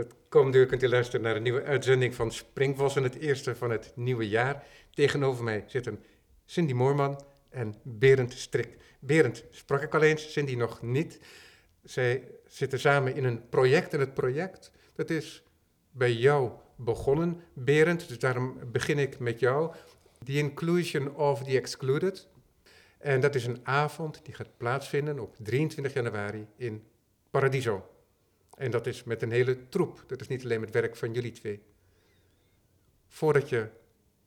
Het komende uur kunt u luisteren naar een nieuwe uitzending van Springvossen, het eerste van het nieuwe jaar. Tegenover mij zitten Cindy Moorman en Berend Strik. Berend sprak ik al eens, Cindy nog niet. Zij zitten samen in een project en het project, dat is bij jou begonnen, Berend. Dus daarom begin ik met jou. The Inclusion of the Excluded. En dat is een avond die gaat plaatsvinden op 23 januari in Paradiso. En dat is met een hele troep. Dat is niet alleen het werk van jullie twee. Voordat je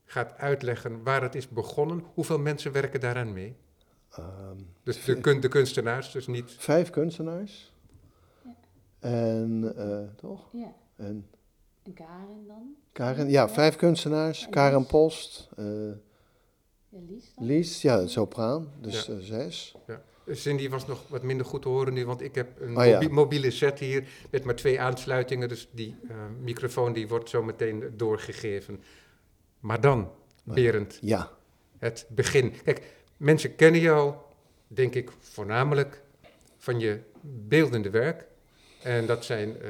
gaat uitleggen waar het is begonnen, hoeveel mensen werken daaraan mee? Um, dus de, kun, de, kunstenaars, dus niet. Vijf kunstenaars. Ja. En uh, toch? Ja. En, en Karen dan? Karen, ja, vijf kunstenaars. En Karen Lies. Post. Uh, ja, Lies, dan? Lies, ja, sopraan, dus ja. uh, zes. Ja. Cindy was nog wat minder goed te horen nu, want ik heb een oh, ja. mobi mobiele set hier met maar twee aansluitingen. Dus die uh, microfoon die wordt zo meteen doorgegeven. Maar dan, Berend, ja. het begin. Kijk, mensen kennen jou, denk ik, voornamelijk van je beeldende werk. En dat zijn uh,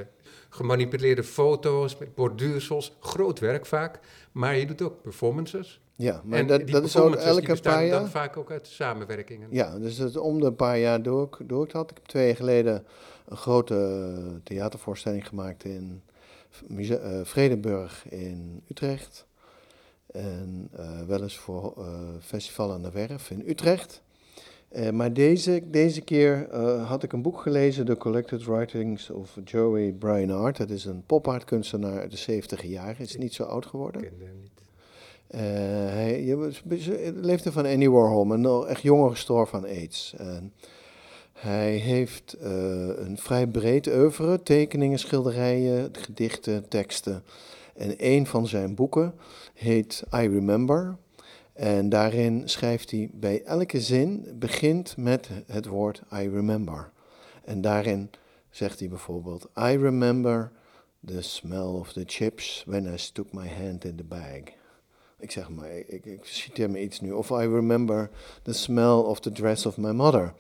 gemanipuleerde foto's met borduursels, groot werk vaak. Maar je doet ook performances. Ja, maar en dat, dat is ook elke paar jaar. dan vaak ook uit samenwerkingen. Ja, dus dat om de paar jaar door, door ik had. Ik heb twee jaar geleden een grote theatervoorstelling gemaakt in uh, Vredenburg in Utrecht. En uh, wel eens voor uh, Festival aan de Werf in Utrecht. Maar deze, deze keer had ik een boek gelezen, The Collected Writings of Joey Bryanard. Dat is een pop-art kunstenaar uit de 70 jaren, is niet zo oud geworden. Ik ken hem niet. Uh, hij je, leefde van Andy Warhol, maar nog echt jonger gestorven van AIDS. En hij heeft uh, een vrij breed oeuvre, tekeningen, schilderijen, gedichten, teksten. En een van zijn boeken heet I Remember. En daarin schrijft hij bij elke zin, begint met het woord I remember. En daarin zegt hij bijvoorbeeld, I remember the smell of the chips when I stuck my hand in the bag. Ik zeg maar, ik, ik citeer me iets nu. Of I remember the smell of the dress of my mother.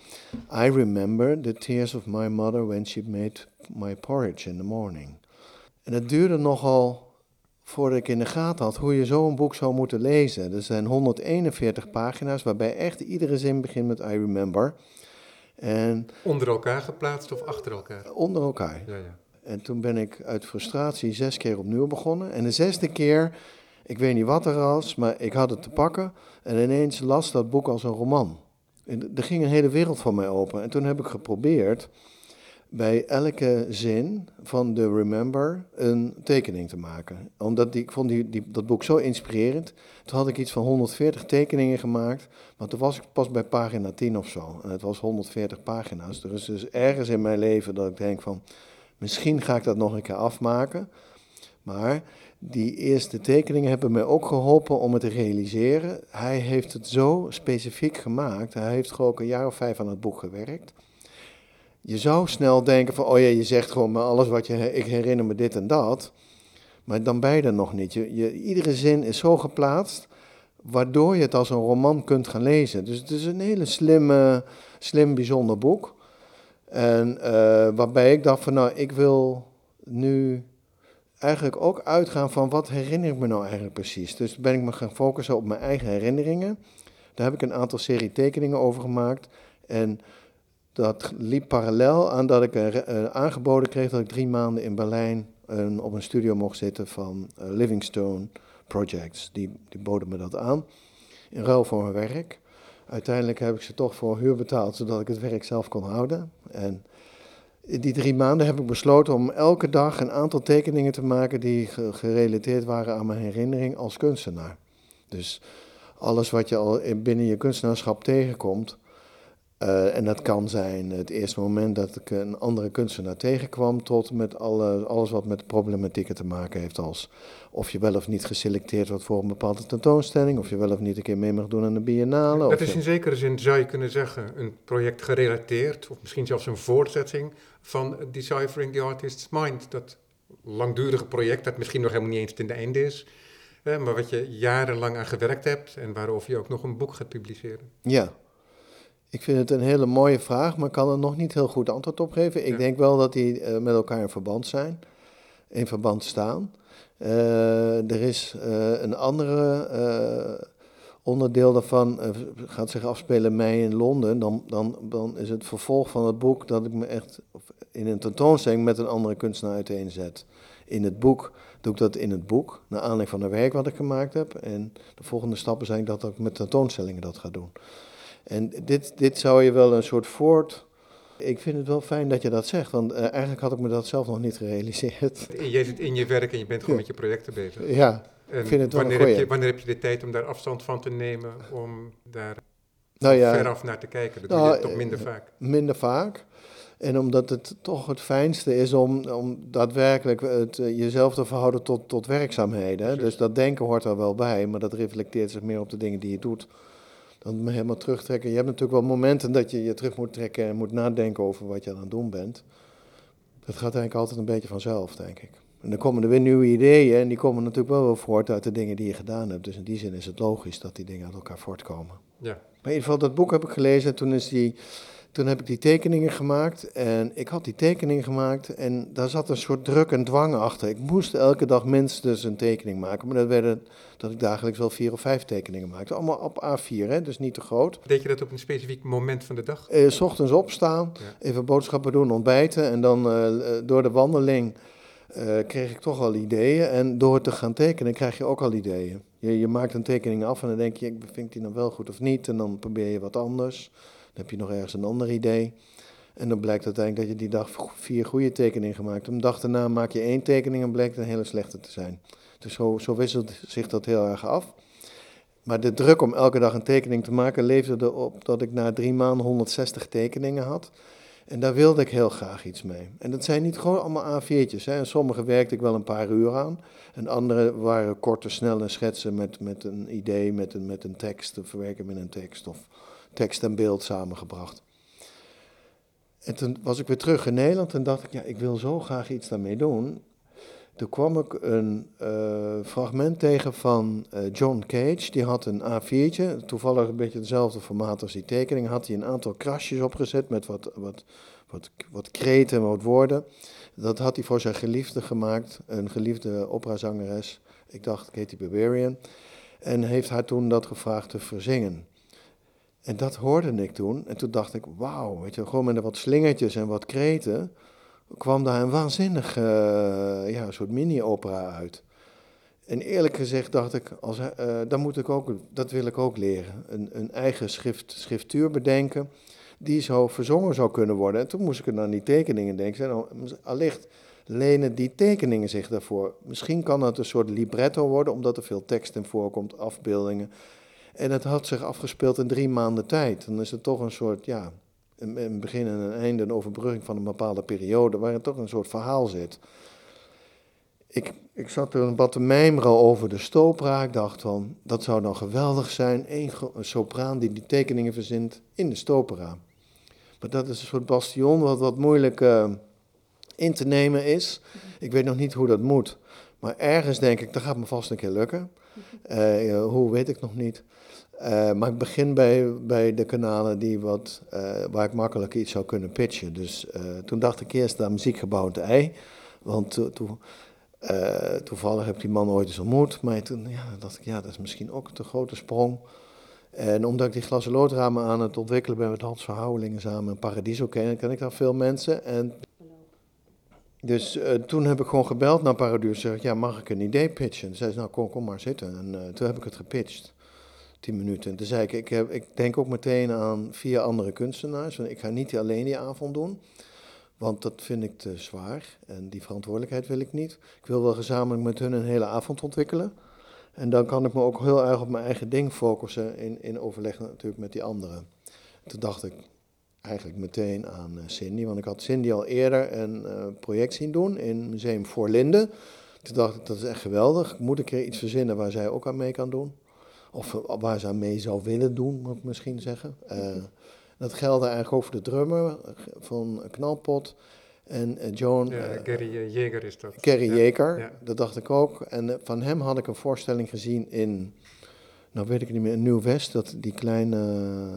I remember the tears of my mother when she made my porridge in the morning. En het duurde nogal voordat ik in de gaten had hoe je zo'n boek zou moeten lezen. Er zijn 141 pagina's waarbij echt iedere zin begint met I remember. En onder elkaar geplaatst of achter elkaar? Onder elkaar. Ja, ja. En toen ben ik uit frustratie zes keer opnieuw begonnen. En de zesde keer, ik weet niet wat er was, maar ik had het te pakken. En ineens las dat boek als een roman. En er ging een hele wereld voor mij open. En toen heb ik geprobeerd bij elke zin van de Remember een tekening te maken. Omdat die, ik vond die, die, dat boek zo inspirerend. Toen had ik iets van 140 tekeningen gemaakt, maar toen was ik pas bij pagina 10 of zo. En het was 140 pagina's. Er is dus ergens in mijn leven dat ik denk van, misschien ga ik dat nog een keer afmaken. Maar die eerste tekeningen hebben mij ook geholpen om het te realiseren. Hij heeft het zo specifiek gemaakt. Hij heeft gewoon een jaar of vijf aan het boek gewerkt. Je zou snel denken van, oh ja, je zegt gewoon maar alles wat je, ik herinner me dit en dat. Maar dan er nog niet. Je, je, iedere zin is zo geplaatst, waardoor je het als een roman kunt gaan lezen. Dus het is een hele slimme, slim, bijzonder boek. En uh, waarbij ik dacht van, nou, ik wil nu eigenlijk ook uitgaan van wat herinner ik me nou eigenlijk precies. Dus ben ik me gaan focussen op mijn eigen herinneringen. Daar heb ik een aantal serie tekeningen over gemaakt. En dat liep parallel aan dat ik uh, aangeboden kreeg dat ik drie maanden in Berlijn uh, op een studio mocht zitten van uh, Livingstone Projects. Die, die boden me dat aan in ruil voor mijn werk. Uiteindelijk heb ik ze toch voor huur betaald, zodat ik het werk zelf kon houden. En in die drie maanden heb ik besloten om elke dag een aantal tekeningen te maken die gerelateerd waren aan mijn herinnering als kunstenaar. Dus alles wat je al binnen je kunstenaarschap tegenkomt, uh, en dat kan zijn het eerste moment dat ik een andere kunstenaar tegenkwam, tot met alle, alles wat met problematieken te maken heeft, als of je wel of niet geselecteerd wordt voor een bepaalde tentoonstelling, of je wel of niet een keer mee mag doen aan de biennale. Dat is in zekere zin, zou je kunnen zeggen, een project gerelateerd, of misschien zelfs een voortzetting van Deciphering the Artist's Mind. Dat langdurige project dat misschien nog helemaal niet eens ten einde is, maar wat je jarenlang aan gewerkt hebt en waarover je ook nog een boek gaat publiceren. Ja, ik vind het een hele mooie vraag, maar kan er nog niet heel goed antwoord op geven. Ik denk wel dat die uh, met elkaar in verband zijn. in verband staan. Eh, er is eh, een andere eh, onderdeel daarvan, eh, gaat zich afspelen mei in Londen. Dan, dan, dan is het vervolg van het boek dat ik me echt in een tentoonstelling met een andere kunstenaar uiteenzet. In het boek doe ik dat in het boek, naar aanleiding van een werk wat ik gemaakt heb. En de volgende stappen zijn dat ik met tentoonstellingen dat ga doen. En dit, dit zou je wel een soort voort. Ik vind het wel fijn dat je dat zegt, want eh, eigenlijk had ik me dat zelf nog niet gerealiseerd. Jij zit in je werk en je bent gewoon Ja. met je projecten bezig. Ja, En vind het wel een wanneer, heb je, goeie. wanneer heb je de tijd om daar afstand van te nemen, om daar nou ja, veraf naar te kijken? Dat Nou, doe je toch eh, minder vaak. minder vaak. En omdat het toch het fijnste is om, om daadwerkelijk het, eh, jezelf te verhouden tot, tot werkzaamheden. Precies. Dus dat denken hoort er wel bij, maar dat reflecteert zich meer op de dingen die je doet. Dan me helemaal terugtrekken. Je hebt natuurlijk wel momenten dat je je terug moet trekken en moet nadenken over wat je aan het doen bent. Dat gaat eigenlijk altijd een beetje vanzelf, denk ik. En dan komen er weer nieuwe ideeën en die komen natuurlijk wel weer voort uit de dingen die je gedaan hebt. Dus in die zin is het logisch dat die dingen uit elkaar voortkomen. Ja. Maar in ieder geval, dat boek heb ik gelezen en toen, is die, toen heb ik die tekeningen gemaakt. En ik had die tekeningen gemaakt en daar zat een soort druk en dwang achter. Ik moest elke dag minstens een tekening maken. Maar dat werden dat ik dagelijks wel vier of vijf tekeningen maakte. Allemaal op A4, hè, dus niet te groot. Deed je dat op een specifiek moment van de dag? Eh, s ochtends opstaan, Ja. even boodschappen doen, ontbijten. En dan eh, eh, door de wandeling eh, kreeg ik toch al ideeën. En door te gaan tekenen krijg je ook al ideeën. Je, je maakt een tekening af en dan denk je, ik- vind die nou wel goed of niet? En dan probeer je wat anders. Dan heb je nog ergens een ander idee. En dan blijkt uiteindelijk dat je die dag vier goede tekeningen gemaakt hebt. Een dag daarna maak je één tekening en blijkt een hele slechte te zijn. Dus zo, zo wisselt zich dat heel erg af. Maar de druk om elke dag een tekening te maken leverde erop dat ik na drie maanden 160 tekeningen had. En daar wilde ik heel graag iets mee. En dat zijn niet gewoon allemaal A4'tjes. Hè. En sommige werkte ik wel een paar uur aan. En andere waren korte, snelle schetsen met, met een idee, met een, met een tekst, verwerken met een tekst, of tekst en beeld samengebracht. En toen was ik weer terug in Nederland en dacht ik, ja, ik wil zo graag iets daarmee doen. Toen kwam ik een eh, fragment tegen van eh, John Cage. Die had een A4'tje, toevallig een beetje hetzelfde formaat als die tekening. Had hij een aantal krasjes opgezet met wat, wat, wat, wat kreten en wat woorden. Dat had hij voor zijn geliefde gemaakt, een geliefde operazangeres. Ik dacht Katy Barbarian. En heeft haar toen dat gevraagd te verzingen. En dat hoorde ik toen. En toen dacht ik, wauw, weet je, gewoon met wat slingertjes en wat kreten kwam daar een waanzinnig eh, ja, soort mini-opera uit. En eerlijk gezegd dacht ik, als, hij- eh, dan moet ik ook, dat wil ik ook leren. Een, een eigen schrift, schriftuur bedenken die zo verzongen zou kunnen worden. En toen moest ik er aan die tekeningen denken. En allicht lenen die tekeningen zich daarvoor. Misschien kan het een soort libretto worden, omdat er veel tekst in voorkomt, afbeeldingen. En het had zich afgespeeld in drie maanden tijd. Dan is het toch een soort, ja, een, een begin en een einde, een overbrugging van een bepaalde periode, waarin toch een soort verhaal zit. Ik, ik zat er wat te mijmeren over de stopra. Ik dacht van, dat zou nou geweldig zijn, een sopraan die die tekeningen verzint in de stopera. Maar dat is een soort bastion wat wat moeilijk eh, in te nemen is. Ik weet nog niet hoe dat moet. Maar ergens denk ik, dat gaat me vast een keer lukken. Eh, ja, hoe weet ik nog niet. Eh, maar ik begin bij, bij de kanalen die wat, eh, waar ik makkelijk iets zou kunnen pitchen. Dus eh, toen dacht ik eerst aan muziekgebouw te ei. Want to- to- toevallig heb ik die man ooit eens ontmoet. Maar toen ja, dacht ik, ja, dat is misschien ook een te grote sprong. En omdat ik die glas- en loodramen aan het ontwikkelen ben met Hans Verhouwelingen samen en Paradiso ken, ken ik daar veel mensen. En dus toen heb ik gewoon gebeld naar Paradiso. Zeg ik, ja, mag ik een idee pitchen? Toen zei ze, nou, kom, kom maar zitten. En toen heb ik het gepitcht. 10 minuten. En toen zei ik, ik, heb, ik denk ook meteen aan vier andere kunstenaars. Want ik ga niet alleen die avond doen. Want dat vind ik te zwaar. En die verantwoordelijkheid wil ik niet. Ik wil wel gezamenlijk met hun een hele avond ontwikkelen. En dan kan ik me ook heel erg op mijn eigen ding focussen. In, in overleg natuurlijk met die anderen. Toen dacht ik eigenlijk meteen aan eh, Cindy. Want ik had Cindy al eerder een eh, project zien doen in Museum Voorlinden. Toen dacht ik, dat is echt geweldig. Moet ik er iets verzinnen waar zij ook aan mee kan doen? Of waar ze aan mee zou willen doen, moet ik misschien zeggen. Eh, dat geldde eigenlijk ook voor de drummer eh, van Knalpot. En eh, Joan, Ja, Gary Jeger is dat. Kerry Ja. Jeker, ja. dat dacht ik ook. En van hem had ik een voorstelling gezien in, nou weet ik niet meer, in Nieuw-West. Dat die kleine,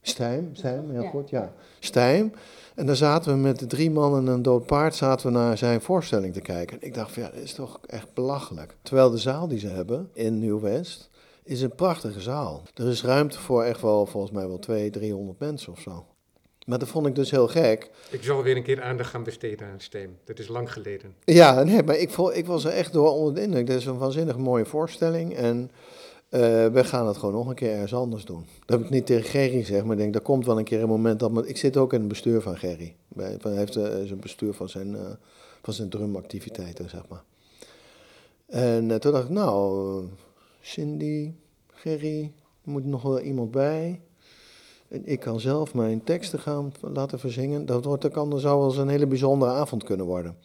Stijm, Stijm, heel Ja. goed, ja. Stijm. En daar zaten we met de drie mannen en een dood paard zaten we naar zijn voorstelling te kijken. En ik dacht van ja, dit is toch echt belachelijk. Terwijl de zaal die ze hebben in Nieuw-West is een prachtige zaal. Er is ruimte voor echt wel, volgens mij wel 200, 300 mensen of zo. Maar dat vond ik dus heel gek. Ik zal weer een keer aandacht gaan besteden aan Steem. Dat is lang geleden. Ja, nee, maar ik, ik was er echt door onder de indruk. Dit is een waanzinnig mooie voorstelling. En eh, we gaan het gewoon nog een keer ergens anders doen. Dat heb ik niet tegen Gerry gezegd, maar ik denk, er komt wel een keer een moment dat... me- Ik zit ook in het bestuur van Gerry. Hij heeft eh, zijn bestuur van zijn, eh, van zijn drumactiviteiten, zeg maar. En toen dacht ik, nou, Cindy, Gerry, er moet nog wel iemand bij. En ik kan zelf mijn teksten gaan laten verzingen. Dat, wordt, dat kan, dat zou wel eens een hele bijzondere avond kunnen worden.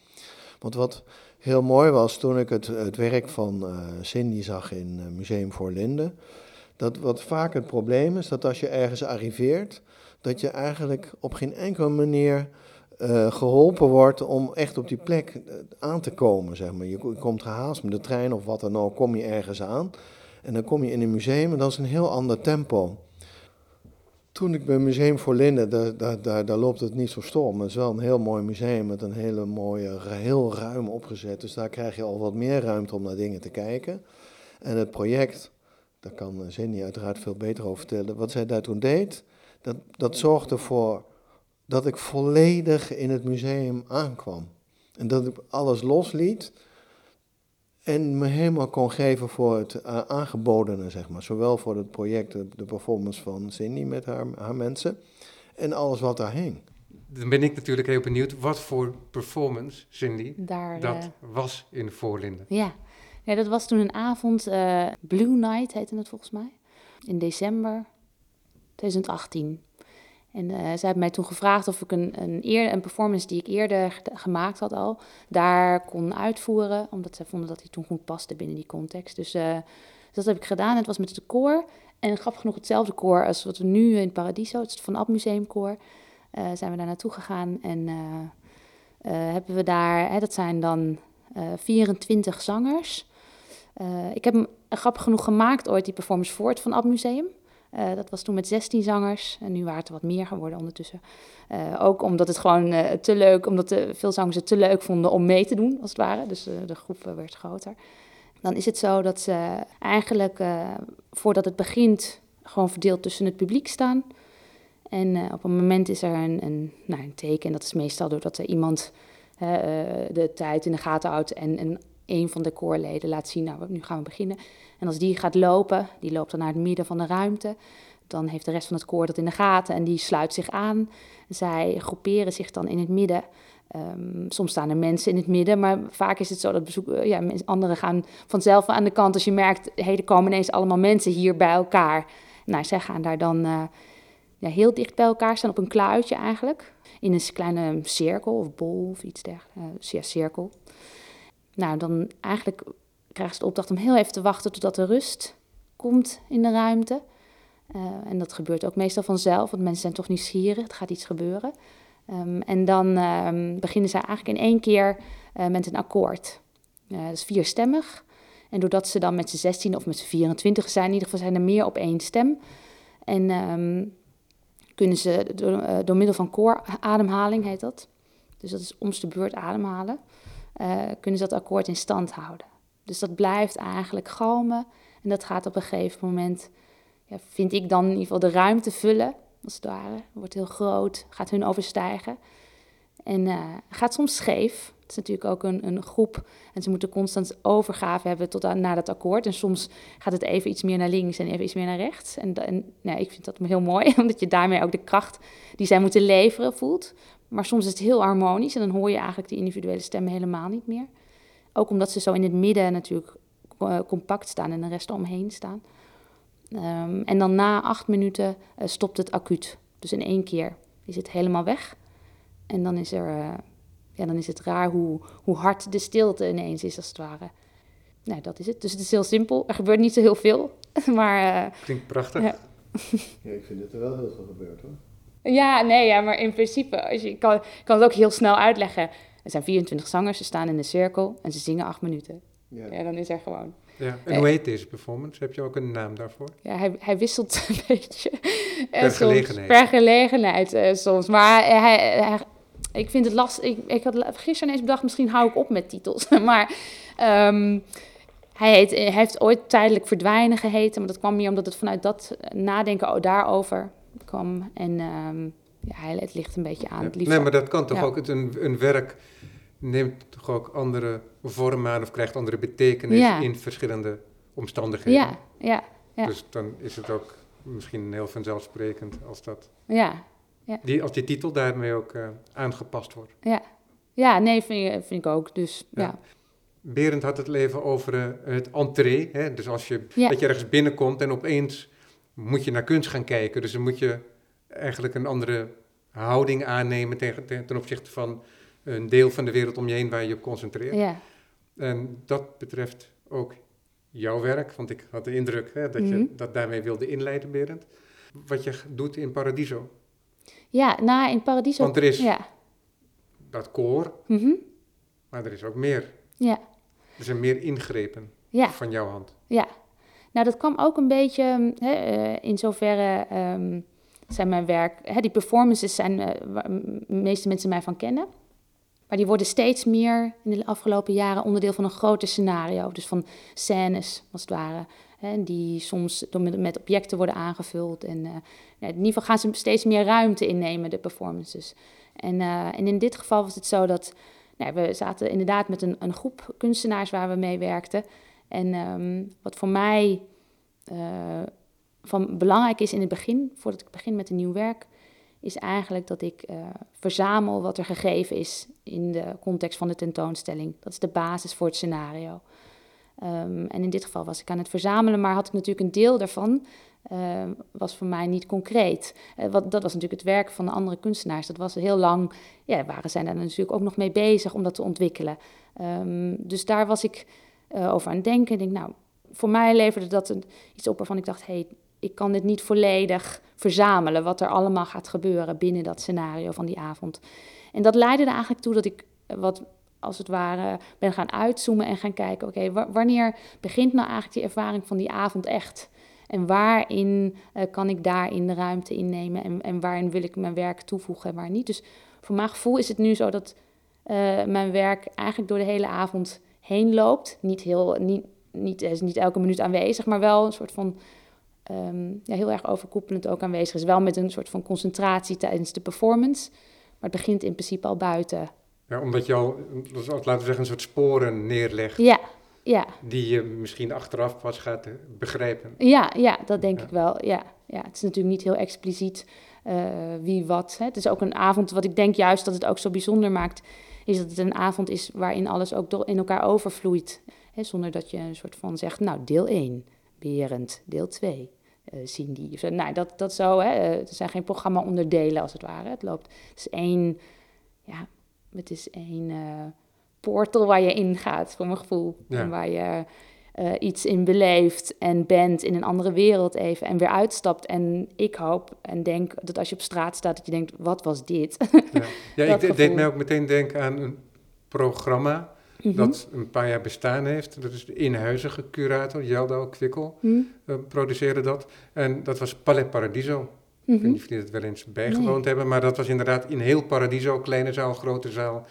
Want wat heel mooi was toen ik het, het werk van eh, Cindy zag in eh, Museum voor Linden. Dat wat vaak het probleem is, dat als je ergens arriveert, dat je eigenlijk op geen enkele manier eh, geholpen wordt om echt op die plek eh, aan te komen. Zeg maar. je, ko- je komt gehaast met de trein of wat dan ook, kom je ergens aan. En dan kom je in een museum en dat is een heel ander tempo. Toen ik bij Museum voor Linden, daar, daar, daar, loopt het niet zo storm. Het is wel een heel mooi museum met een hele mooie, heel ruim opgezet. Dus daar krijg je al wat meer ruimte om naar dingen te kijken. En het project, daar kan Cindy uiteraard veel beter over vertellen. Wat zij daar toen deed, dat, dat zorgde ervoor dat ik volledig in het museum aankwam. En dat ik alles losliet en me helemaal kon geven voor het eh, aangebodene, zeg maar. Zowel voor het project, de, de performance van Cindy met haar, haar mensen en alles wat daar hing. Dan ben ik natuurlijk heel benieuwd wat voor performance, Cindy, Daar, dat eh, was in Voorlinden. ja. ja, dat was toen een avond, eh, Blue Night heette het volgens mij, in december 2018. En eh, zij hebben mij toen gevraagd of ik een, een, eer, een performance die ik eerder gemaakt had al, daar kon uitvoeren. Omdat zij vonden dat die toen goed paste binnen die context. Dus, eh, dat heb ik gedaan. Het was met het koor. En grappig genoeg hetzelfde koor als wat we nu in Paradiso, het Van Ab Museum koor, eh, zijn we daar naartoe gegaan. En hebben we daar, hè, dat zijn dan eh 24 zangers. Ik heb hem grappig genoeg gemaakt ooit, die performance voor het Van Ab Museum. Eh, dat was toen met 16 zangers en nu waren het er wat meer geworden ondertussen. Eh, ook omdat het gewoon eh, te leuk, omdat de, veel zangers het te leuk vonden om mee te doen, als het ware. Dus de groep werd groter. Dan is het zo dat ze eigenlijk voordat het begint gewoon verdeeld tussen het publiek staan. En op een moment is er een, een, nou, een teken. En dat is meestal doordat er iemand de tijd in de gaten houdt en, en een van de koorleden laat zien, nou, nu gaan we beginnen. En als die gaat lopen, die loopt dan naar het midden van de ruimte, dan heeft de rest van het koor dat in de gaten en die sluit zich aan. Zij groeperen zich dan in het midden. Ehm, soms staan er mensen in het midden, maar vaak is het zo dat bezoek, ja, anderen gaan vanzelf aan de kant. Als je merkt, hey, er komen ineens allemaal mensen hier bij elkaar. Nou, zij gaan daar dan eh, ja, heel dicht bij elkaar staan, op een kluitje eigenlijk. In een kleine cirkel of bol of iets dergelijks. Eh, ja, cirkel. Nou, dan eigenlijk krijgen ze de opdracht om heel even te wachten totdat er rust komt in de ruimte. Eh, en dat gebeurt ook meestal vanzelf, want mensen zijn toch nieuwsgierig, er gaat iets gebeuren. Ehm, en dan ehm, beginnen zij eigenlijk in één keer eh, met een akkoord. Eh, dat is vierstemmig. En doordat ze dan met z'n 16 of met z'n 24 zijn, in ieder geval zijn er meer op één stem. En ehm, kunnen ze door, door middel van koorademhaling, heet dat. Dus dat is om beurt ademhalen. Eh, kunnen ze dat akkoord in stand houden. Dus dat blijft eigenlijk galmen. En dat gaat op een gegeven moment, ja, vind ik dan in ieder geval de ruimte vullen, als het ware. Wordt heel groot, gaat hun overstijgen. En eh, gaat soms scheef. Natuurlijk ook een, een groep en ze moeten constant overgave hebben tot aan, naar dat akkoord. En soms gaat het even iets meer naar links en even iets meer naar rechts. En nou, ik vind dat heel mooi, omdat je daarmee ook de kracht die zij moeten leveren voelt. Maar soms is het heel harmonisch en dan hoor je eigenlijk die individuele stemmen helemaal niet meer. Ook omdat ze zo in het midden natuurlijk eh, compact staan en de rest omheen staan. Ehm, en dan na acht minuten eh, stopt het acuut. Dus in één keer is het helemaal weg. En dan is, er, eh, ja, dan is het raar hoe, hoe hard de stilte ineens is, als het ware. Nou, dat is het. Dus het is heel simpel. Er gebeurt niet zo heel veel. maar eh, Klinkt prachtig. Ja. Ja, ik vind dat er wel heel veel gebeurt hoor. Ja, nee, ja, maar in principe, als je ik kan, ik kan het ook heel snel uitleggen. Er zijn 24 zangers, ze staan in een cirkel en ze zingen acht minuten. Ja. Ja, dan is er gewoon. Ja. En hoe heet deze performance? Heb je ook een naam daarvoor? Ja, hij, hij wisselt een beetje. Eh, Per soms- gelegenheid. Per gelegenheid eh, soms. Maar hij, hij- ik vind het lastig. Ik, ik had gisteren ineens bedacht, misschien hou ik op met titels. maar ehm, hij, heet, hij heeft ooit tijdelijk verdwijnen geheten. Maar dat kwam meer omdat het vanuit dat nadenken o- daarover kwam. En ehm, ja, hij, het ligt een beetje aan. Het liefst Nee, maar dat kan toch Ja. ook. Het, een, een werk neemt toch ook andere vormen aan of krijgt andere betekenis Ja. in verschillende omstandigheden. Ja, ja, ja. Dus dan is het ook misschien heel vanzelfsprekend als, dat, ja, die, als die titel daarmee ook eh, aangepast wordt. ja. Ja, nee, vind, ik- vind ik ook. Dus Ja. ja. Berend had het leven over eh, het entree. Hè? Dus als je, Ja. dat je ergens binnenkomt en opeens moet je naar kunst gaan kijken. Dus dan moet je eigenlijk een andere houding aannemen tegen, ten, ten opzichte van een deel van de wereld om je heen waar je je op concentreert. ja. En dat betreft ook jouw werk, want ik had de indruk hè, dat je Mhm. dat daarmee wilde inleiden, Berend. Wat je doet in Paradiso. Ja, nou, in Paradiso... Want er is Ja. dat koor, Mhm. maar er is ook meer. Ja. Er zijn meer ingrepen Ja. van jouw hand. Ja, nou dat kwam ook een beetje hè, eh, in zoverre ehm, zijn mijn werk, hè, die performances zijn eh, waar de meeste mensen mij van kennen. Maar die worden steeds meer in de afgelopen jaren onderdeel van een groter scenario. Dus van scènes, als het ware. Die soms door met, objecten worden aangevuld. En eh, ja, in ieder geval gaan ze steeds meer ruimte innemen, de performances. En, eh, en in dit geval was het zo dat nou, we zaten inderdaad met een, een groep kunstenaars waar we mee werkten. En ehm, wat voor mij eh, van belangrijk is in het begin, voordat ik begin met een nieuw werk, is eigenlijk dat ik verzamel wat er gegeven is in de context van de tentoonstelling. Dat is de basis voor het scenario. Ehm, en in dit geval was ik aan het verzamelen, maar had ik natuurlijk een deel daarvan, eh, was voor mij niet concreet. Eh, wat, dat was natuurlijk het werk van de andere kunstenaars. Dat was heel lang, ja, waren zij daar natuurlijk ook nog mee bezig om dat te ontwikkelen. Ehm, dus daar was ik eh, over aan het denken. Ik denk, nou, voor mij leverde dat een, iets op waarvan ik dacht, hey, ik kan dit niet volledig verzamelen, wat er allemaal gaat gebeuren binnen dat scenario van die avond. En dat leidde er eigenlijk toe dat ik wat als het ware ben gaan uitzoomen en gaan kijken, oké, wa- wanneer begint nou eigenlijk die ervaring van die avond echt? En waarin eh, kan ik daarin de ruimte innemen en, en waarin wil ik mijn werk toevoegen en waar niet? Dus voor mijn gevoel is het nu zo dat eh, mijn werk eigenlijk door de hele avond heen loopt. Niet, heel, niet, niet, niet elke minuut aanwezig, maar wel een soort van ehm, ja, heel erg overkoepelend ook aanwezig is. Wel met een soort van concentratie tijdens de performance. Maar het begint in principe al buiten. Ja, omdat je al, laten we zeggen, een soort sporen neerlegt Ja, ja, die je misschien achteraf pas gaat eh, begrijpen. ja, ja dat denk Ja. ik wel. Ja, ja, het is natuurlijk niet heel expliciet eh, wie wat. Hè. Het is ook een avond, wat ik denk juist dat het ook zo bijzonder maakt, is dat het een avond is waarin alles ook door in elkaar overvloeit. Hè, zonder dat je een soort van zegt, nou, deel 1, Berend, deel 2. eh Cindy. Of zo. Nou, dat, dat zo, hè. eh, er zijn geen programma-onderdelen als het ware. Het loopt, het is één, ja, het is één eh, portal waar je in gaat, voor mijn gevoel. Ja. En waar je eh, iets in beleeft en bent in een andere wereld even en weer uitstapt. En ik hoop en denk dat als je op straat staat, dat je denkt, wat was dit? Ja, ja ik de- deed mij ook meteen denken aan een programma Mhm. dat een paar jaar bestaan heeft. Dat is de inhuizige curator, Jeldo Kwikkel, eh, produceerde dat. En dat was Palais Paradiso. Ik Mhm. weet niet of jullie het wel eens bijgewoond hebben, maar dat was inderdaad in heel Paradiso, kleine zaal, grote zaal.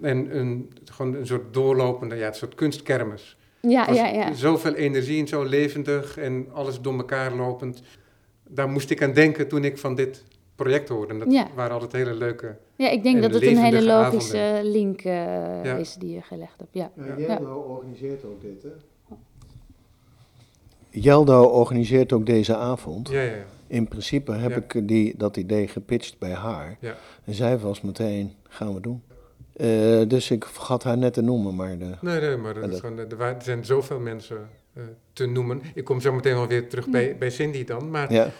En een, gewoon een soort doorlopende, ja, een soort kunstkermis. Ja, ja, ja. Zoveel energie en zo levendig en alles door elkaar lopend. Daar moest ik aan denken toen ik van dit project hoorde. En dat Ja. waren altijd hele leuke. Ja, ik denk en dat het een hele logische link eh, Ja. is die je gelegd hebt. Ja. Ja, Ja. Jeldo organiseert ook dit, hè? Jeldo organiseert ook deze avond. Ja, ja. In principe heb Ja. ik die, dat idee gepitcht bij haar. Ja. En zij was meteen, gaan we doen. Eh, dus ik vergat haar net te noemen, maar de, Nee, nee, maar dat En is dat- gewoon, er er zijn zoveel mensen eh, te noemen. Ik kom zo meteen wel weer terug bij, bij Cindy dan. Maar ja,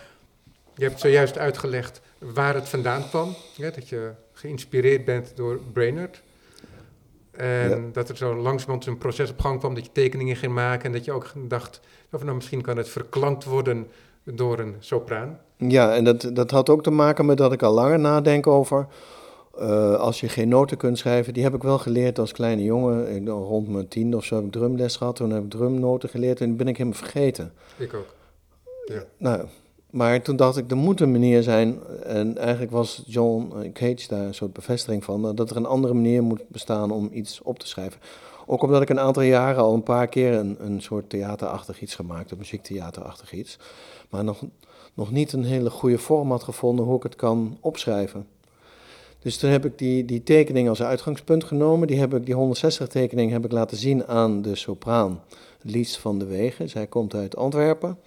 je hebt zojuist uitgelegd waar het vandaan kwam. Ja, dat je geïnspireerd bent door Brainerd. En Ja. dat er zo langzamerhand een proces op gang kwam dat je tekeningen ging maken. En dat je ook dacht, of nou, misschien kan het verklankt worden door een sopraan. ja en dat, dat had ook te maken met dat ik al langer nadenk over eh, als je geen noten kunt schrijven, die heb ik wel geleerd als kleine jongen. Ik, rond mijn tiende of zo heb ik drumles gehad. Toen heb ik drumnoten geleerd en die ben ik helemaal vergeten. Ik ook. Ja. Nou, maar toen dacht ik, er moet een manier zijn. En eigenlijk was John Cage daar een soort bevestiging van. Dat er een andere manier moet bestaan om iets op te schrijven. Ook omdat ik een aantal jaren al een paar keer een, een soort theaterachtig iets gemaakt heb, muziektheaterachtig iets. Maar nog, nog niet een hele goede vorm had gevonden hoe ik het kan opschrijven. Dus toen heb ik die, die tekening als uitgangspunt genomen. Die, heb ik, die 160 tekening heb ik laten zien aan de sopraan Lies van de Wegen. Zij komt uit Antwerpen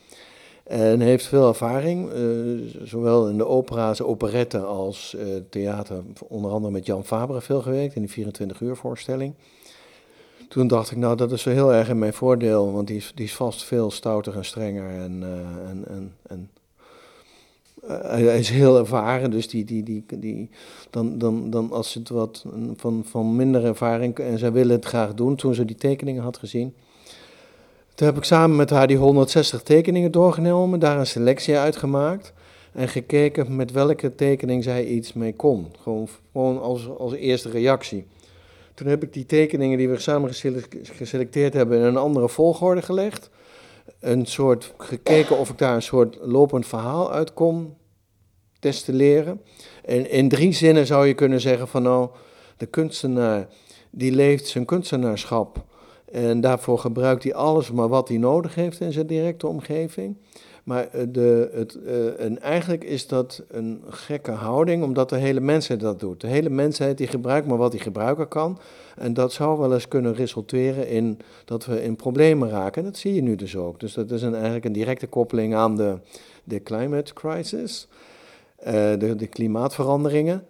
en heeft veel ervaring, uh, zowel in de opera's, operetten als uh, theater. Onder andere met Jan Fabre veel gewerkt in die 24 uur voorstelling. Toen dacht ik, nou dat is heel erg in mijn voordeel, want die is, die is vast veel stouter en strenger en, uh, en, en, en hij is heel ervaren, dus die, die, die, die, dan, dan, dan als het wat van, van minder ervaring en zij willen het graag doen, toen ze die tekeningen had gezien. Toen heb ik samen met haar die 160 tekeningen doorgenomen, daar een selectie uitgemaakt en gekeken met welke tekening zij iets mee kon. Gewoon, gewoon als, als eerste reactie. Toen heb ik die tekeningen die we samen geselecteerd hebben in een andere volgorde gelegd. Een soort gekeken of ik daar een soort lopend verhaal uit kon destilleren. En in drie zinnen zou je kunnen zeggen van nou, de kunstenaar die leeft zijn kunstenaarschap en daarvoor gebruikt hij alles maar wat hij nodig heeft in zijn directe omgeving. Maar eh, de, het, uh, en eigenlijk is dat een gekke houding, omdat de hele mensheid dat doet. De hele mensheid die gebruikt maar wat hij gebruiken kan. En dat zou wel eens kunnen resulteren in dat we in problemen raken. En dat zie je nu dus ook. Dus dat is een, eigenlijk een directe koppeling aan de, de climate crisis, uh, de, de klimaatveranderingen.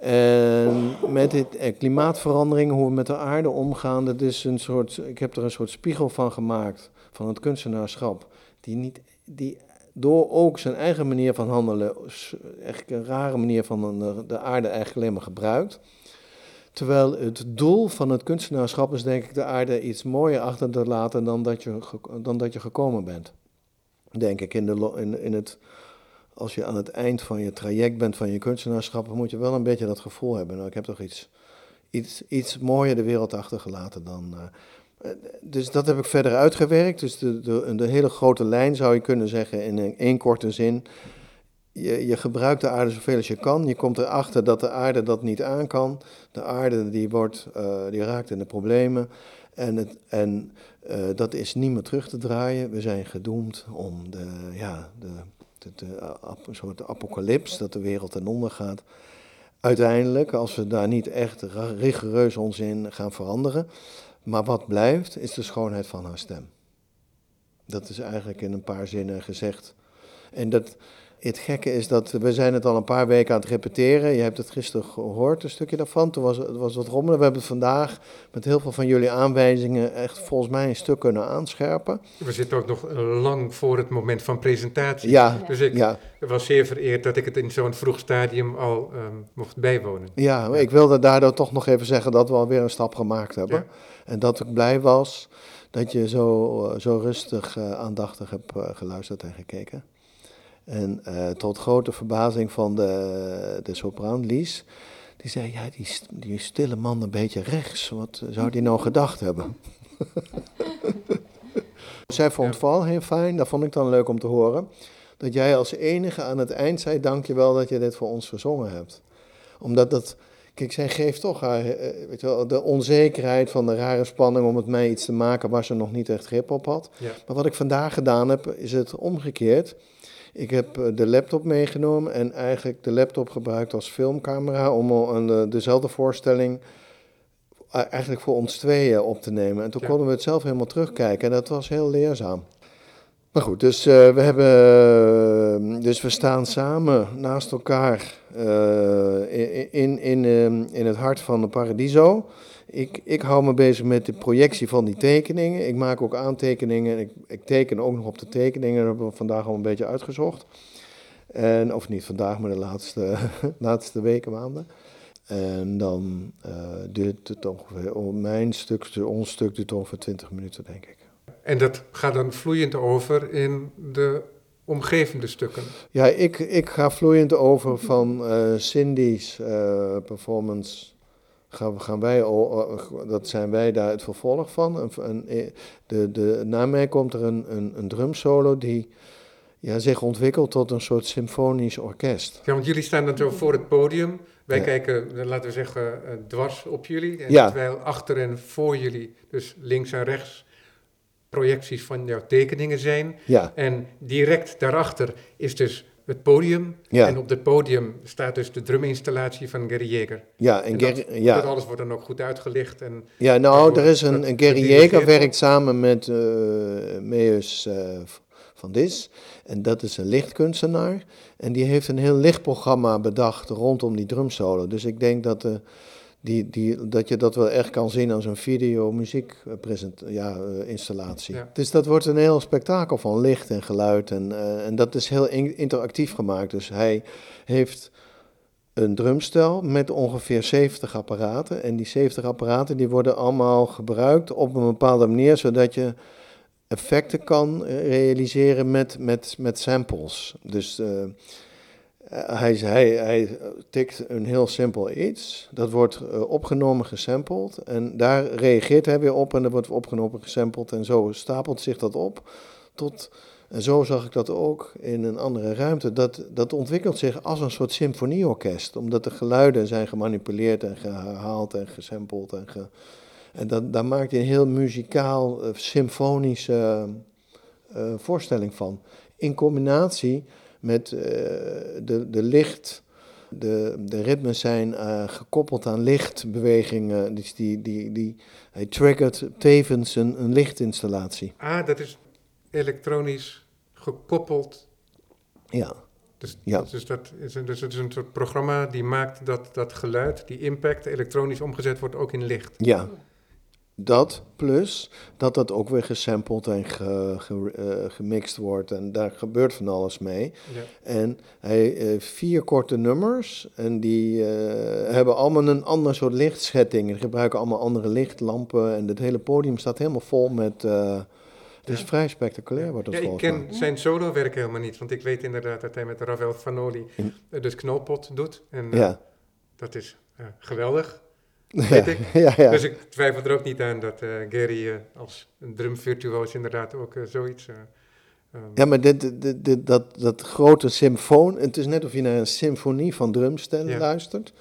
En met dit eh, klimaatverandering, hoe we met de aarde omgaan, dat is een soort, ik heb er een soort spiegel van gemaakt, van het kunstenaarschap, die, niet, die door ook zijn eigen manier van handelen, echt een rare manier van de, de aarde eigenlijk alleen maar gebruikt. Terwijl het doel van het kunstenaarschap is denk ik de aarde iets mooier achter te laten dan dat je, dan dat je gekomen bent. Denk ik in, de, in, in het als je aan het eind van je traject bent van je kunstenaarschap, moet je wel een beetje dat gevoel hebben. Nou, ik heb toch iets, iets, iets mooier de wereld achtergelaten dan. Uh, dus dat heb ik verder uitgewerkt. Dus de, de, de, hele grote lijn zou je kunnen zeggen in één korte zin. Je, je, gebruikt de aarde zoveel als je kan. Je komt erachter dat de aarde dat niet aan kan. De aarde die, wordt, uh, die raakt in de problemen. En, het, en uh, dat is niet meer terug te draaien. We zijn gedoemd om de, ja, de de, een soort apocalyps, dat de wereld ten onder gaat. Uiteindelijk, als we daar niet echt rigoureus ons in gaan veranderen. Maar wat blijft, is de schoonheid van haar stem. Dat is eigenlijk in een paar zinnen gezegd. En dat, het gekke is dat we zijn het al een paar weken aan het repeteren. Je hebt het gisteren gehoord, een stukje daarvan. Toen was het was wat rommelen. We hebben het vandaag met heel veel van jullie aanwijzingen echt volgens mij een stuk kunnen aanscherpen. We zitten ook nog lang voor het moment van presentatie. Ja, dus ik ja. was zeer vereerd dat ik het in zo'n vroeg stadium al um, mocht bijwonen. Ja, ik wilde daardoor toch nog even zeggen dat we alweer een stap gemaakt hebben. Ja. En dat ik blij was dat je zo, zo rustig, uh, aandachtig hebt uh, geluisterd en gekeken. En uh, tot grote verbazing van de, de sopraan Lies, die zei, ja, die, die stille man een beetje rechts, wat zou die nou gedacht hebben? Zij vond het vooral heel fijn, dat vond ik dan leuk om te horen, dat jij als enige aan het eind zei, dank je wel dat je dit voor ons verzongen hebt. Omdat dat, kijk, zij geeft toch haar, weet je wel, de onzekerheid van de rare spanning om het mij iets te maken waar ze nog niet echt grip op had. Ja. Maar wat ik vandaag gedaan heb, is het omgekeerd. Ik heb eh, de laptop meegenomen en eigenlijk de laptop gebruikt als filmcamera om een, dezelfde voorstelling eh, eigenlijk voor ons tweeën op te nemen. En toen Ja. konden we het zelf helemaal terugkijken en dat was heel leerzaam. Maar goed, dus, uh, we, hebben, dus we staan samen naast elkaar uh, in, in, in, in het hart van de Paradiso. Ik, ik hou me bezig met de projectie van die tekeningen. Ik maak ook aantekeningen. Ik, ik teken ook nog op de tekeningen. Dat hebben we vandaag al een beetje uitgezocht. En, of niet vandaag, maar de laatste, laatste weken, maanden. En dan uh, duurt het ongeveer, mijn stuk, ons stuk duurt ongeveer 20 minuten, denk ik. En dat gaat dan vloeiend over in de omgevende stukken? Ja, ik, ik ga vloeiend over van uh, Cindy's uh, performance. Gaan, gaan wij, dat zijn wij daar het vervolg van. Een, de, de, na mij komt er een, een, een drumsolo die ja, zich ontwikkelt tot een soort symfonisch orkest. Ja, want jullie staan dan zo voor het podium. Wij kijken, laten we zeggen, dwars op jullie. En ja. terwijl achter en voor jullie, dus links en rechts, projecties van jouw tekeningen zijn. Ja. En direct daarachter is dus het podium. Ja. En op het podium staat dus de druminstallatie van Gary Jeger. Ja, en, en dat, ja. dat alles wordt dan ook goed uitgelicht. En ja, nou, er is een, een Gary Jeger werkt samen met uh, Meus uh, van Dis. En dat is een lichtkunstenaar. En die heeft een heel lichtprogramma bedacht rondom die drumsolo. Dus ik denk dat... Uh, die, die, dat je dat wel echt kan zien als een video muziek ja, uh, installatie. Ja. Dus dat wordt een heel spektakel van licht en geluid en, uh, en dat is heel in, interactief gemaakt. Dus hij heeft een drumstel met ongeveer 70 apparaten en die 70 apparaten die worden allemaal gebruikt op een bepaalde manier zodat je effecten kan realiseren met, met, met samples. Dus uh, hij, hij, hij tikt een heel simpel iets. Dat wordt uh, opgenomen, gesampled. En daar reageert hij weer op en dat wordt opgenomen, gesampled. En zo stapelt zich dat op. Tot, en zo zag ik dat ook in een andere ruimte. Dat, dat ontwikkelt zich als een soort symfonieorkest. Omdat de geluiden zijn gemanipuleerd en gehaald en gesampled. En, en dat, daar maakt hij een heel muzikaal, uh, symfonische voorstelling van. In combinatie met uh, de, de licht. De, de ritmes zijn uh, gekoppeld aan lichtbewegingen. Dus die, die, die, hij triggert tevens een, een lichtinstallatie. Ah, dat is elektronisch gekoppeld. Ja. Dus, ja. dus, dat is een, dus het is een soort programma die maakt dat dat geluid, die impact, elektronisch omgezet wordt ook in licht. Ja. Dat plus dat dat ook weer gesampled en ge, ge, uh, gemixt wordt. En daar gebeurt van alles mee. Ja. En hij heeft vier korte nummers. En die uh, hebben allemaal een ander soort lichtschetting. En gebruiken allemaal andere lichtlampen. En het hele podium staat helemaal vol met. Uh, het is Ja. vrij spectaculair, wordt het Ja, ik volgens ken mij. zijn solo-werk helemaal niet, want ik weet inderdaad dat hij met Ravel Fanoli In- eh, dus doet. En eh, Ja. dat is eh, geweldig. Ja, weet ik. ja, ja. Dus ik twijfel er ook niet aan dat eh, Gary eh, als een drumvirtuoos inderdaad ook eh, zoiets... eh, ehm, Ja, maar dit, dit, dit- dat, dat grote symfoon, het is net of je naar een symfonie van drumstellen Ja. luistert,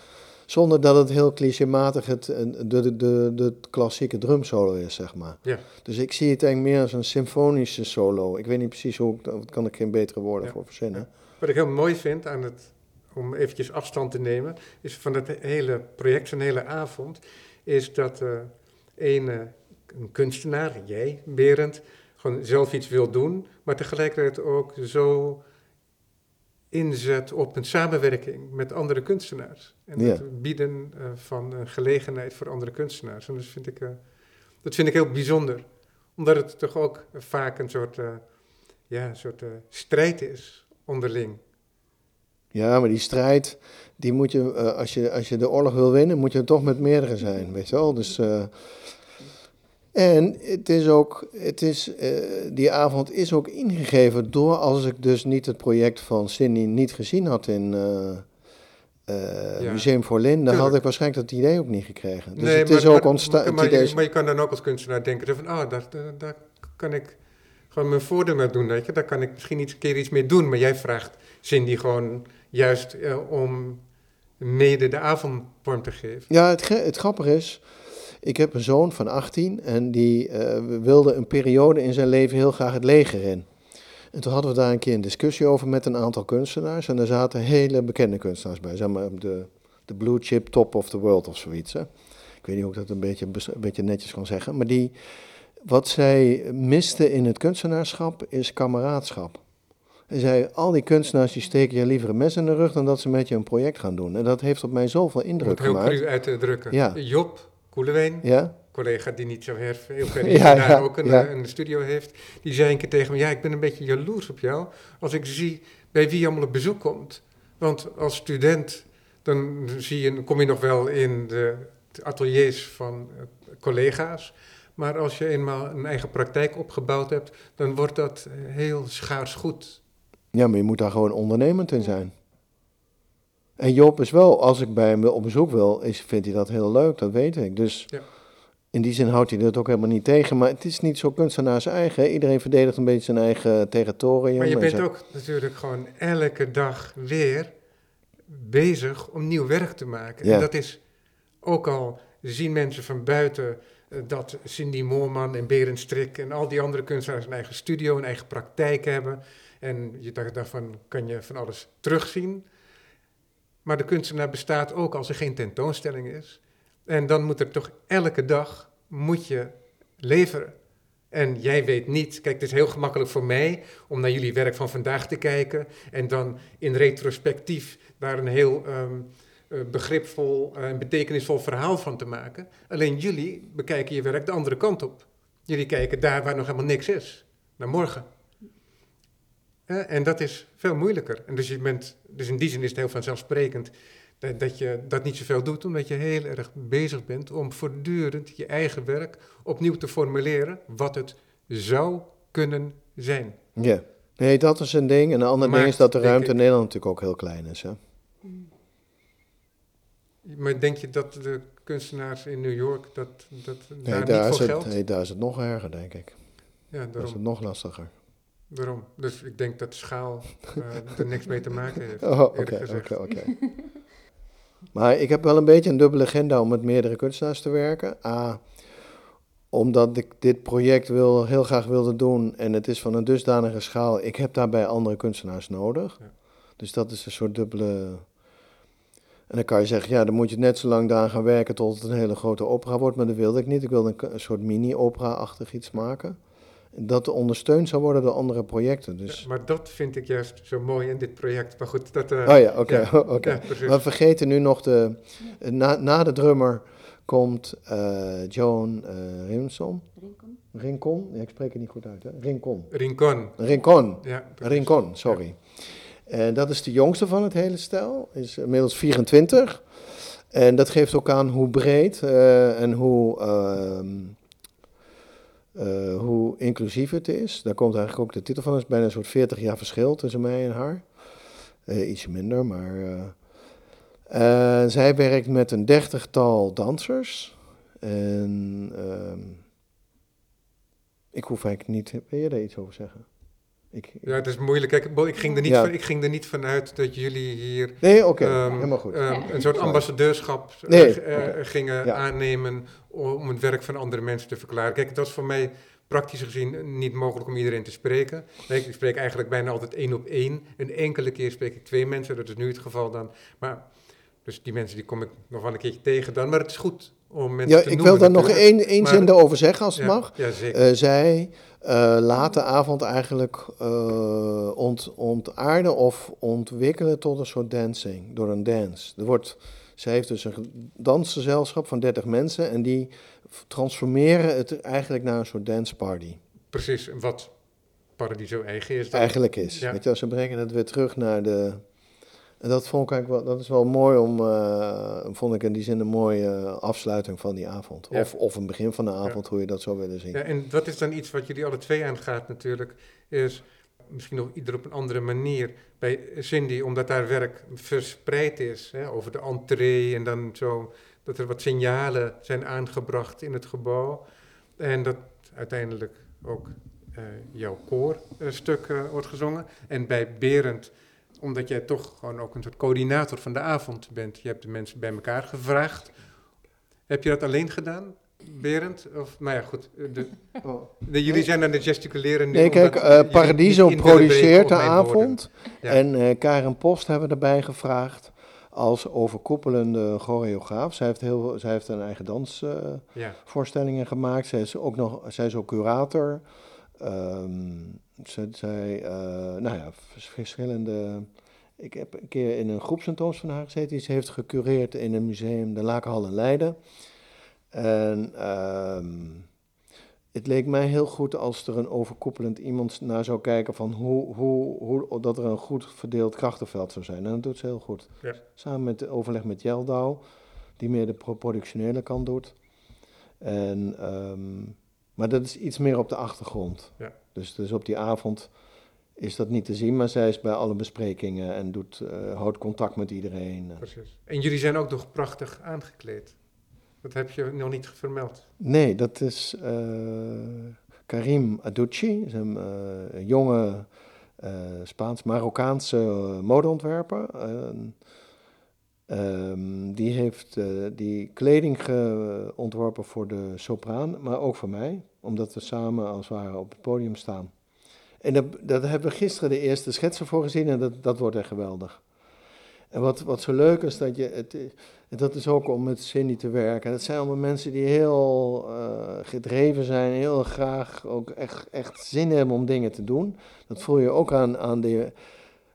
zonder dat het heel clichématig het, de, de, de, de klassieke drumsolo is, zeg maar. Ja. Dus ik zie het eigenlijk meer als een symfonische solo. Ik weet niet precies hoe, ik dat kan ik geen betere woorden Ja. voor verzinnen. Wat ik heel mooi vind aan het, om eventjes afstand te nemen, is van het hele project, zo'n hele avond, is dat eh een, eh, een kunstenaar, jij, Berend, gewoon zelf iets wil doen, maar tegelijkertijd ook zo inzet op een samenwerking met andere kunstenaars. En Ja. het bieden eh, van een gelegenheid voor andere kunstenaars. En dat vind ik, dat vind ik heel bijzonder. Omdat het toch ook vaak een soort, ja, een soort strijd is onderling. Ja, maar die strijd, die moet je, eh, als je, als je de oorlog wil winnen, moet je toch met meerdere zijn, weet je wel. Dus, eh, en het is ook, het is, eh, die avond is ook ingegeven door, als ik dus niet het project van Cindy niet gezien had in Ja. Museum voor Linde, dan had ik waarschijnlijk dat idee ook niet gekregen. Dus Nee, het maar- is ook ontstaan. Maar, je kan dan ook als kunstenaar denken van, ah, daar, daar, daar kan ik gewoon mijn voordeel mee doen, weet je. Daar kan ik misschien iets, een keer iets mee doen. Maar jij vraagt Cindy gewoon juist eh, om mede de avond vorm te geven. Ja, het, het grappige is, ik heb een zoon van 18 en die eh, wilde een periode in zijn leven heel graag het leger in. En toen hadden we daar een keer een discussie over met een aantal kunstenaars. En daar zaten hele bekende kunstenaars bij, zeg maar de, de blue chip top of the world of zoiets. Hè. Ik weet niet hoe ik dat een beetje, een beetje netjes kan zeggen. Maar die, wat zij miste in het kunstenaarschap is kameraadschap. Hij zei, al die kunstenaars die steken je liever een mes in de rug dan dat ze met je een project gaan doen. En dat heeft op mij zoveel Om indruk het heel gemaakt. cru uit te drukken. Ja. Job Koelewijn, Ja? collega die niet zo heel heel ver Ja, is daar ook een, eh, een studio heeft, die zei een keer tegen me, ja, ik ben een beetje jaloers op jou als ik zie bij wie je allemaal op bezoek komt. Want als student, dan zie je, kom je nog wel in de ateliers van eh, collega's, maar als je eenmaal een eigen praktijk opgebouwd hebt, dan wordt dat eh, heel schaars goed. Ja, maar je moet daar gewoon ondernemend in zijn. En Job is wel, als ik bij hem op bezoek wil, is, vindt hij dat heel leuk, dat weet ik. Dus Ja. in die zin houdt hij dat ook helemaal niet tegen. Maar het is niet zo kunstenaars eigen. Iedereen verdedigt een beetje zijn eigen territorium. Maar je en bent zijn- ook natuurlijk gewoon elke dag weer bezig om nieuw werk te maken. Ja. En dat is ook al zien mensen van buiten eh, dat Cindy Moorman en Berend Strik en al die andere kunstenaars een eigen studio, een eigen praktijk hebben. En je daarvan kan je van alles terugzien. Maar de kunstenaar bestaat ook als er geen tentoonstelling is. En dan moet er toch elke dag moet je leveren. En jij weet niet, kijk, het is heel gemakkelijk voor mij om naar jullie werk van vandaag te kijken en dan in retrospectief daar een heel eh, begripvol en betekenisvol verhaal van te maken. Alleen jullie bekijken je werk de andere kant op. Jullie kijken daar waar nog helemaal niks is, naar morgen. En dat is veel moeilijker. En dus, je bent, dus in die zin is het heel vanzelfsprekend dat, dat je dat niet zoveel doet, omdat je heel erg bezig bent om voortdurend je eigen werk opnieuw te formuleren wat het zou kunnen zijn. Ja. Nee, dat is een ding. En een ander ding is dat de ruimte in Nederland natuurlijk ook heel klein is. Hè? Maar denk je dat de kunstenaars in New York dat, dat Nee, daar daar, niet voor het, geldt? nee, daar is het nog erger, denk ik. Ja, Daar is daarom, het nog lastiger. Daarom. Dus ik denk dat schaal eh, er niks mee te maken heeft. Oh, eerlijk oké, gezegd. oké, oké. Maar ik heb wel een beetje een dubbele agenda om met meerdere kunstenaars te werken. A, omdat ik dit project wil, heel graag wilde doen en het is van een dusdanige schaal. Ik heb daarbij andere kunstenaars nodig. Ja. Dus dat is een soort dubbele... En dan kan je zeggen, ja, dan moet je net zo lang daaraan gaan werken tot het een hele grote opera wordt. Maar dat wilde ik niet. Ik wilde een, een soort mini-opera-achtig iets maken. Dat ondersteund zou worden door andere projecten. Dus... Ja, maar dat vind ik juist zo mooi in dit project. Maar goed, dat... eh, Oh ja, oké. ja, oké. ja, precies. We vergeten nu nog de. Na, na de drummer komt eh, Joan eh Rimson. Rincon? Rincon? Ja, ik spreek het niet goed uit, hè? Rincon. Rincon. Rincon. Ja, precies. Rincon, sorry. En dat is de jongste van het hele stel. Is inmiddels 24. En dat geeft ook aan hoe breed eh, en hoe, ehm, eh, hoe inclusief het is. Daar komt eigenlijk ook de titel van. Het is bijna een soort 40 jaar verschil tussen mij en haar. Eh, ietsje minder, maar. eh, zij werkt met een dertigtal dansers. En ehm, ik hoef eigenlijk niet. Wil je daar iets over zeggen? Ik, Ja, het is moeilijk. Kijk, ik ging er niet, Ja. van, ik ging er niet vanuit dat jullie hier Nee, ehm, helemaal goed. ehm, Ja. een soort ambassadeurschap eh, Nee, eh, gingen Ja. aannemen om het werk van andere mensen te verklaren. Kijk, dat is voor mij praktisch gezien niet mogelijk om iedereen te spreken. Nee, ik spreek eigenlijk bijna altijd één op één. Een enkele keer spreek ik twee mensen, dat is nu het geval dan. Maar, dus die mensen die kom ik nog wel een keertje tegen dan. Maar het is goed om mensen Ja, te ik wil daar nog één, één Maar- zin erover zeggen, als het Ja, mag. Ja, zeker. Eh, zij eh laat de avond eigenlijk eh, ont, ontaarden of ontwikkelen tot een soort dancing, door een dance. Er wordt, zij heeft dus een dansgezelschap van 30 mensen en die transformeren het eigenlijk naar een soort danceparty. Precies, wat Paradiso eigen is. dan. Eigenlijk is. Ja. Weet je, ze brengen het weer terug naar de... En dat vond ik eigenlijk wel, dat is wel mooi om, eh, vond ik in die zin een mooie afsluiting van die avond. Ja. Of, of een begin van de avond, hoe je dat zou willen zien. Ja, en dat is dan iets wat jullie alle twee aangaat natuurlijk, is misschien nog ieder op een andere manier. Bij Cindy, omdat haar werk verspreid is hè, over de entree en dan zo, dat er wat signalen zijn aangebracht in het gebouw. En dat uiteindelijk ook eh, jouw koorstuk eh, wordt gezongen. En bij Berend, omdat jij toch gewoon ook een soort coördinator van de avond bent. Je hebt de mensen bij elkaar gevraagd. Heb je dat alleen gedaan, Berend? Of, nou ja, goed. eh, De, de, jullie zijn aan het gesticuleren nu. Nee, kijk, eh, Paradiso produceert de avond. Ja. En eh, Karen Post hebben we erbij gevraagd als overkoepelende choreograaf. Zij heeft, heel, zij heeft een eigen dansvoorstellingen Ja, gemaakt. Zij is ook nog, zij is ook curator. Ehm, zij, zij nou ja, vers- verschillende... Ik heb een keer in een groepsentoons van haar gezeten. Die ze heeft gecureerd in een museum, de Lakenhal in Leiden. En ehm, het leek mij heel goed als er een overkoepelend iemand naar zou kijken van hoe, hoe, hoe dat er een goed verdeeld krachtenveld zou zijn. En dat doet ze heel goed. Ja. Samen met de overleg met Jeldau, die meer de pro- productionele kant doet. En, ehm, maar dat is iets meer op de achtergrond. Ja. Dus, dus op die avond is dat niet te zien, maar zij is bij alle besprekingen en doet, uh, houdt contact met iedereen. Precies. En jullie zijn ook nog prachtig aangekleed. Dat heb je nog niet vermeld. Nee, dat is uh, Karim Aducci, is een, uh, jonge Spaans-Marokkaanse modeontwerper. Um, die heeft die kleding ontworpen voor de sopraan, maar ook voor mij, omdat we samen als het ware op het podium staan. En dat, hebben we gisteren de eerste schetsen voor gezien en dat, dat wordt echt geweldig. En wat, wat zo leuk is, dat je, het, dat is ook om met Cindy te werken. Dat zijn allemaal mensen die heel uh, gedreven zijn, heel graag ook echt, echt zin hebben om dingen te doen. Dat voel je ook aan, aan de,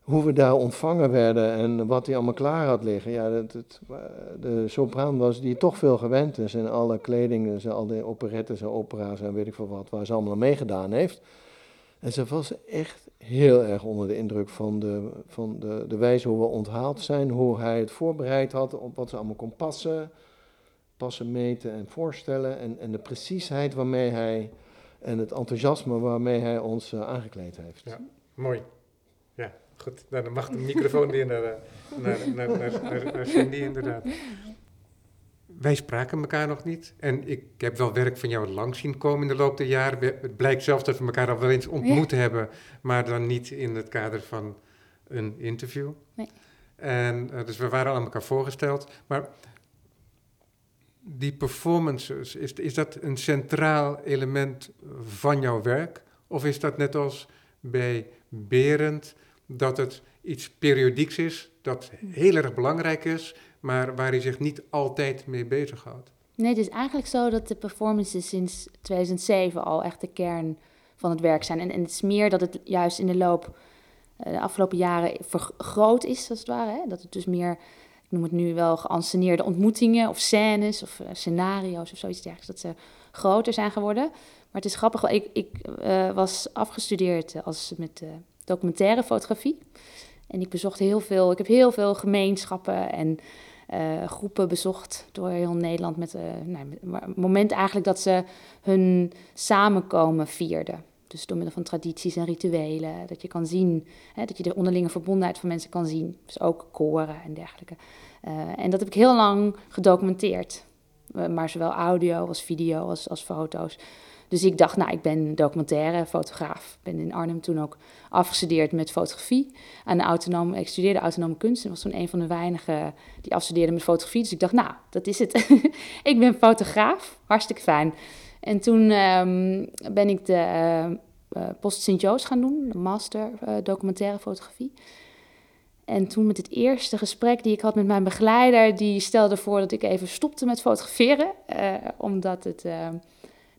hoe we daar ontvangen werden en wat hij allemaal klaar had liggen. Ja, dat, het, de sopraan was die toch veel gewend is en alle kleding, dus al die operettes en opera's en weet ik veel wat, waar ze allemaal meegedaan heeft. En ze was echt heel erg onder de indruk van, de, van de, de wijze hoe we onthaald zijn, hoe hij het voorbereid had op wat ze allemaal kon passen, passen, meten en voorstellen. En, en de preciesheid waarmee hij en het enthousiasme waarmee hij ons uh, aangekleed heeft. Ja, mooi. Ja, goed. Nou, dan mag de microfoon weer naar, eh, naar, naar, naar, naar, naar Cindy inderdaad wij spraken elkaar nog niet. En ik heb wel werk van jou lang zien komen in de loop der jaren. Het blijkt zelfs dat we elkaar al wel eens ontmoet hebben, maar dan niet in het kader van een interview. Nee. En uh, dus we waren al aan elkaar voorgesteld. Maar die performances, is, is dat een centraal element van jouw werk? Of is dat net als bij Berend, dat het iets periodieks is, dat heel erg belangrijk is, maar waar hij zich niet altijd mee bezighoudt. Nee, het is eigenlijk zo dat de performances sinds 2007 al echt de kern van het werk zijn. En, en het is meer dat het juist in de loop uh, de afgelopen jaren vergroot is, als het ware. Hè? Dat het dus meer, ik noem het nu wel geanceneerde ontmoetingen of scènes of uh, scenario's of zoiets dergelijks, dat ze groter zijn geworden. Maar het is grappig, ik, ik uh, was afgestudeerd als met documentaire fotografie. En ik bezocht heel veel, ik heb heel veel gemeenschappen en uh, groepen bezocht door heel Nederland. Met uh, nou, moment eigenlijk dat ze hun samenkomen vierden. Dus door middel van tradities en rituelen. Dat je kan zien, hè, dat je de onderlinge verbondenheid van mensen kan zien. Dus ook koren en dergelijke. Uh, en dat heb ik heel lang gedocumenteerd. maar zowel audio als video als, als foto's. Dus ik dacht, nou, ik ben documentaire fotograaf. Ik ben in Arnhem toen ook afgestudeerd met fotografie. Aan de ik studeerde autonome kunst en was toen een van de weinigen die afstudeerde met fotografie. Dus ik dacht, nou, dat is het. ik ben fotograaf, hartstikke fijn. En toen um, ben ik de uh, Post Sint-Joost gaan doen, de master uh, documentaire fotografie. En toen met het eerste gesprek die ik had met mijn begeleider, die stelde voor dat ik even stopte met fotograferen, omdat het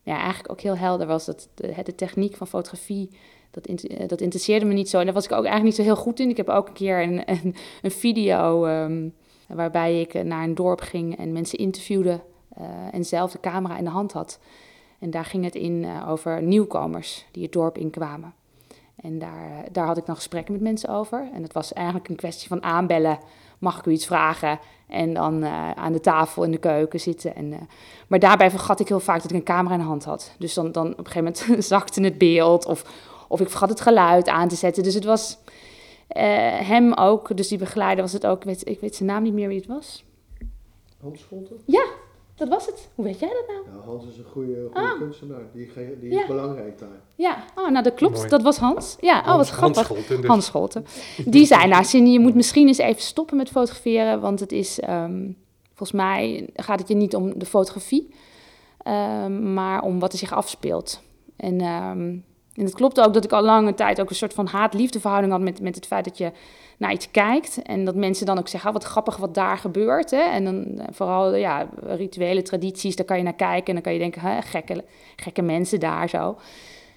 ja, eigenlijk ook heel helder was dat de, de techniek van fotografie, dat, eh, dat interesseerde me niet zo. En daar was ik ook eigenlijk niet zo heel goed in. Ik heb ook een keer een, een, een video um, waarbij ik naar een dorp ging en mensen interviewde uh, en zelf de camera in de hand had. En daar ging het in uh, over nieuwkomers die het dorp inkwamen. En daar, daar had ik dan gesprekken met mensen over. En het was eigenlijk een kwestie van aanbellen. Mag ik u iets vragen? En dan uh, aan de tafel in de keuken zitten. En, uh, maar daarbij vergat ik heel vaak dat ik een camera in de hand had. Dus dan, dan op een gegeven moment zakte het beeld. Of, of ik vergat het geluid aan te zetten. Dus het was uh, hem ook, dus die begeleider was het ook. Ik weet, ik weet zijn naam niet meer wie het was. Hans Scholten? Ja, dat was het. Hoe weet jij dat nou? Ja, Hans is een goede, goede ah. kunstenaar. Die, die is belangrijk daar. Ja, oh, nou dat klopt. Dat was Hans. Ja, oh, wat grappig. Hans Scholten. Dus. Hans Scholten. Die zei, nou Cindy, je moet misschien eens even stoppen met fotograferen. Want het is, um, volgens mij gaat het je niet om de fotografie. Um, maar om wat er zich afspeelt. En, um, en het klopt ook dat ik al lange tijd ook een soort van haat-liefde verhouding had met, met het feit dat je naar iets kijkt. En dat mensen dan ook zeggen, ah, wat grappig wat daar gebeurt. Hè? En dan eh, vooral ja, rituele tradities, daar kan je naar kijken. En dan kan je denken, gekke, gekke mensen daar zo.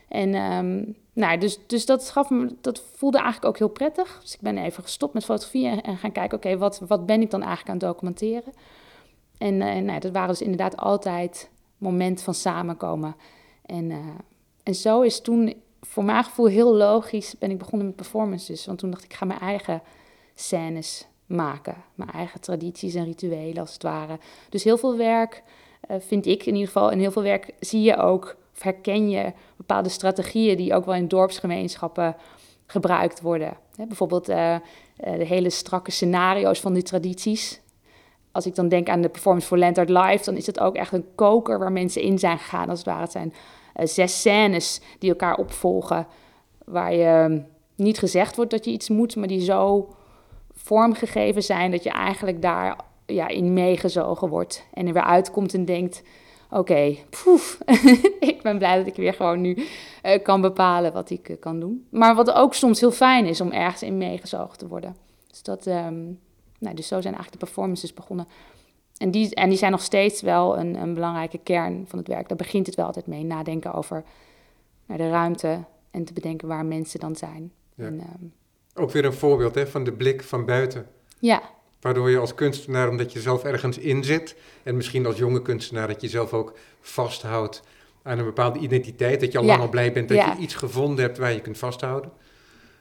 En um, nou, dus, dus dat, gaf me, dat voelde eigenlijk ook heel prettig. Dus ik ben even gestopt met fotografie en, en gaan kijken, oké, wat, wat ben ik dan eigenlijk aan het documenteren? En uh, nou, dat waren dus inderdaad altijd momenten van samenkomen. En, uh, en zo is toen voor mijn gevoel heel logisch ben ik begonnen met performances. Want toen dacht ik, ik ga mijn eigen scènes maken. Mijn eigen tradities en rituelen als het ware. Dus heel veel werk uh, vind ik in ieder geval. En heel veel werk zie je ook, of herken je bepaalde strategieën die ook wel in dorpsgemeenschappen gebruikt worden. Bijvoorbeeld uh, de hele strakke scenario's van die tradities. Als ik dan denk aan de performance voor Lantern Live, dan is het ook echt een koker waar mensen in zijn gegaan. Als het ware, het zijn zes scènes die elkaar opvolgen, waar je ehm, niet gezegd wordt dat je iets moet, maar die zo vormgegeven zijn dat je eigenlijk daar ja, in meegezogen wordt en er weer uitkomt en denkt: oké, poef, ik ben blij dat ik weer gewoon nu uh, kan bepalen wat ik uh, kan doen. Maar wat ook soms heel fijn is om ergens in meegezogen te worden. Dus, dat, um, nou, dus zo zijn eigenlijk de performances begonnen. En die, en die zijn nog steeds wel een, een belangrijke kern van het werk. Daar begint het wel altijd mee, nadenken over naar de ruimte en te bedenken waar mensen dan zijn. Ja. En, um, ook weer een voorbeeld hè, van de blik van buiten. Ja, Waardoor je als kunstenaar, omdat je zelf ergens in zit, en misschien als jonge kunstenaar, dat je zelf ook vasthoudt aan een bepaalde identiteit. Dat je al Ja. lang al blij bent dat Ja. je iets gevonden hebt waar je kunt vasthouden.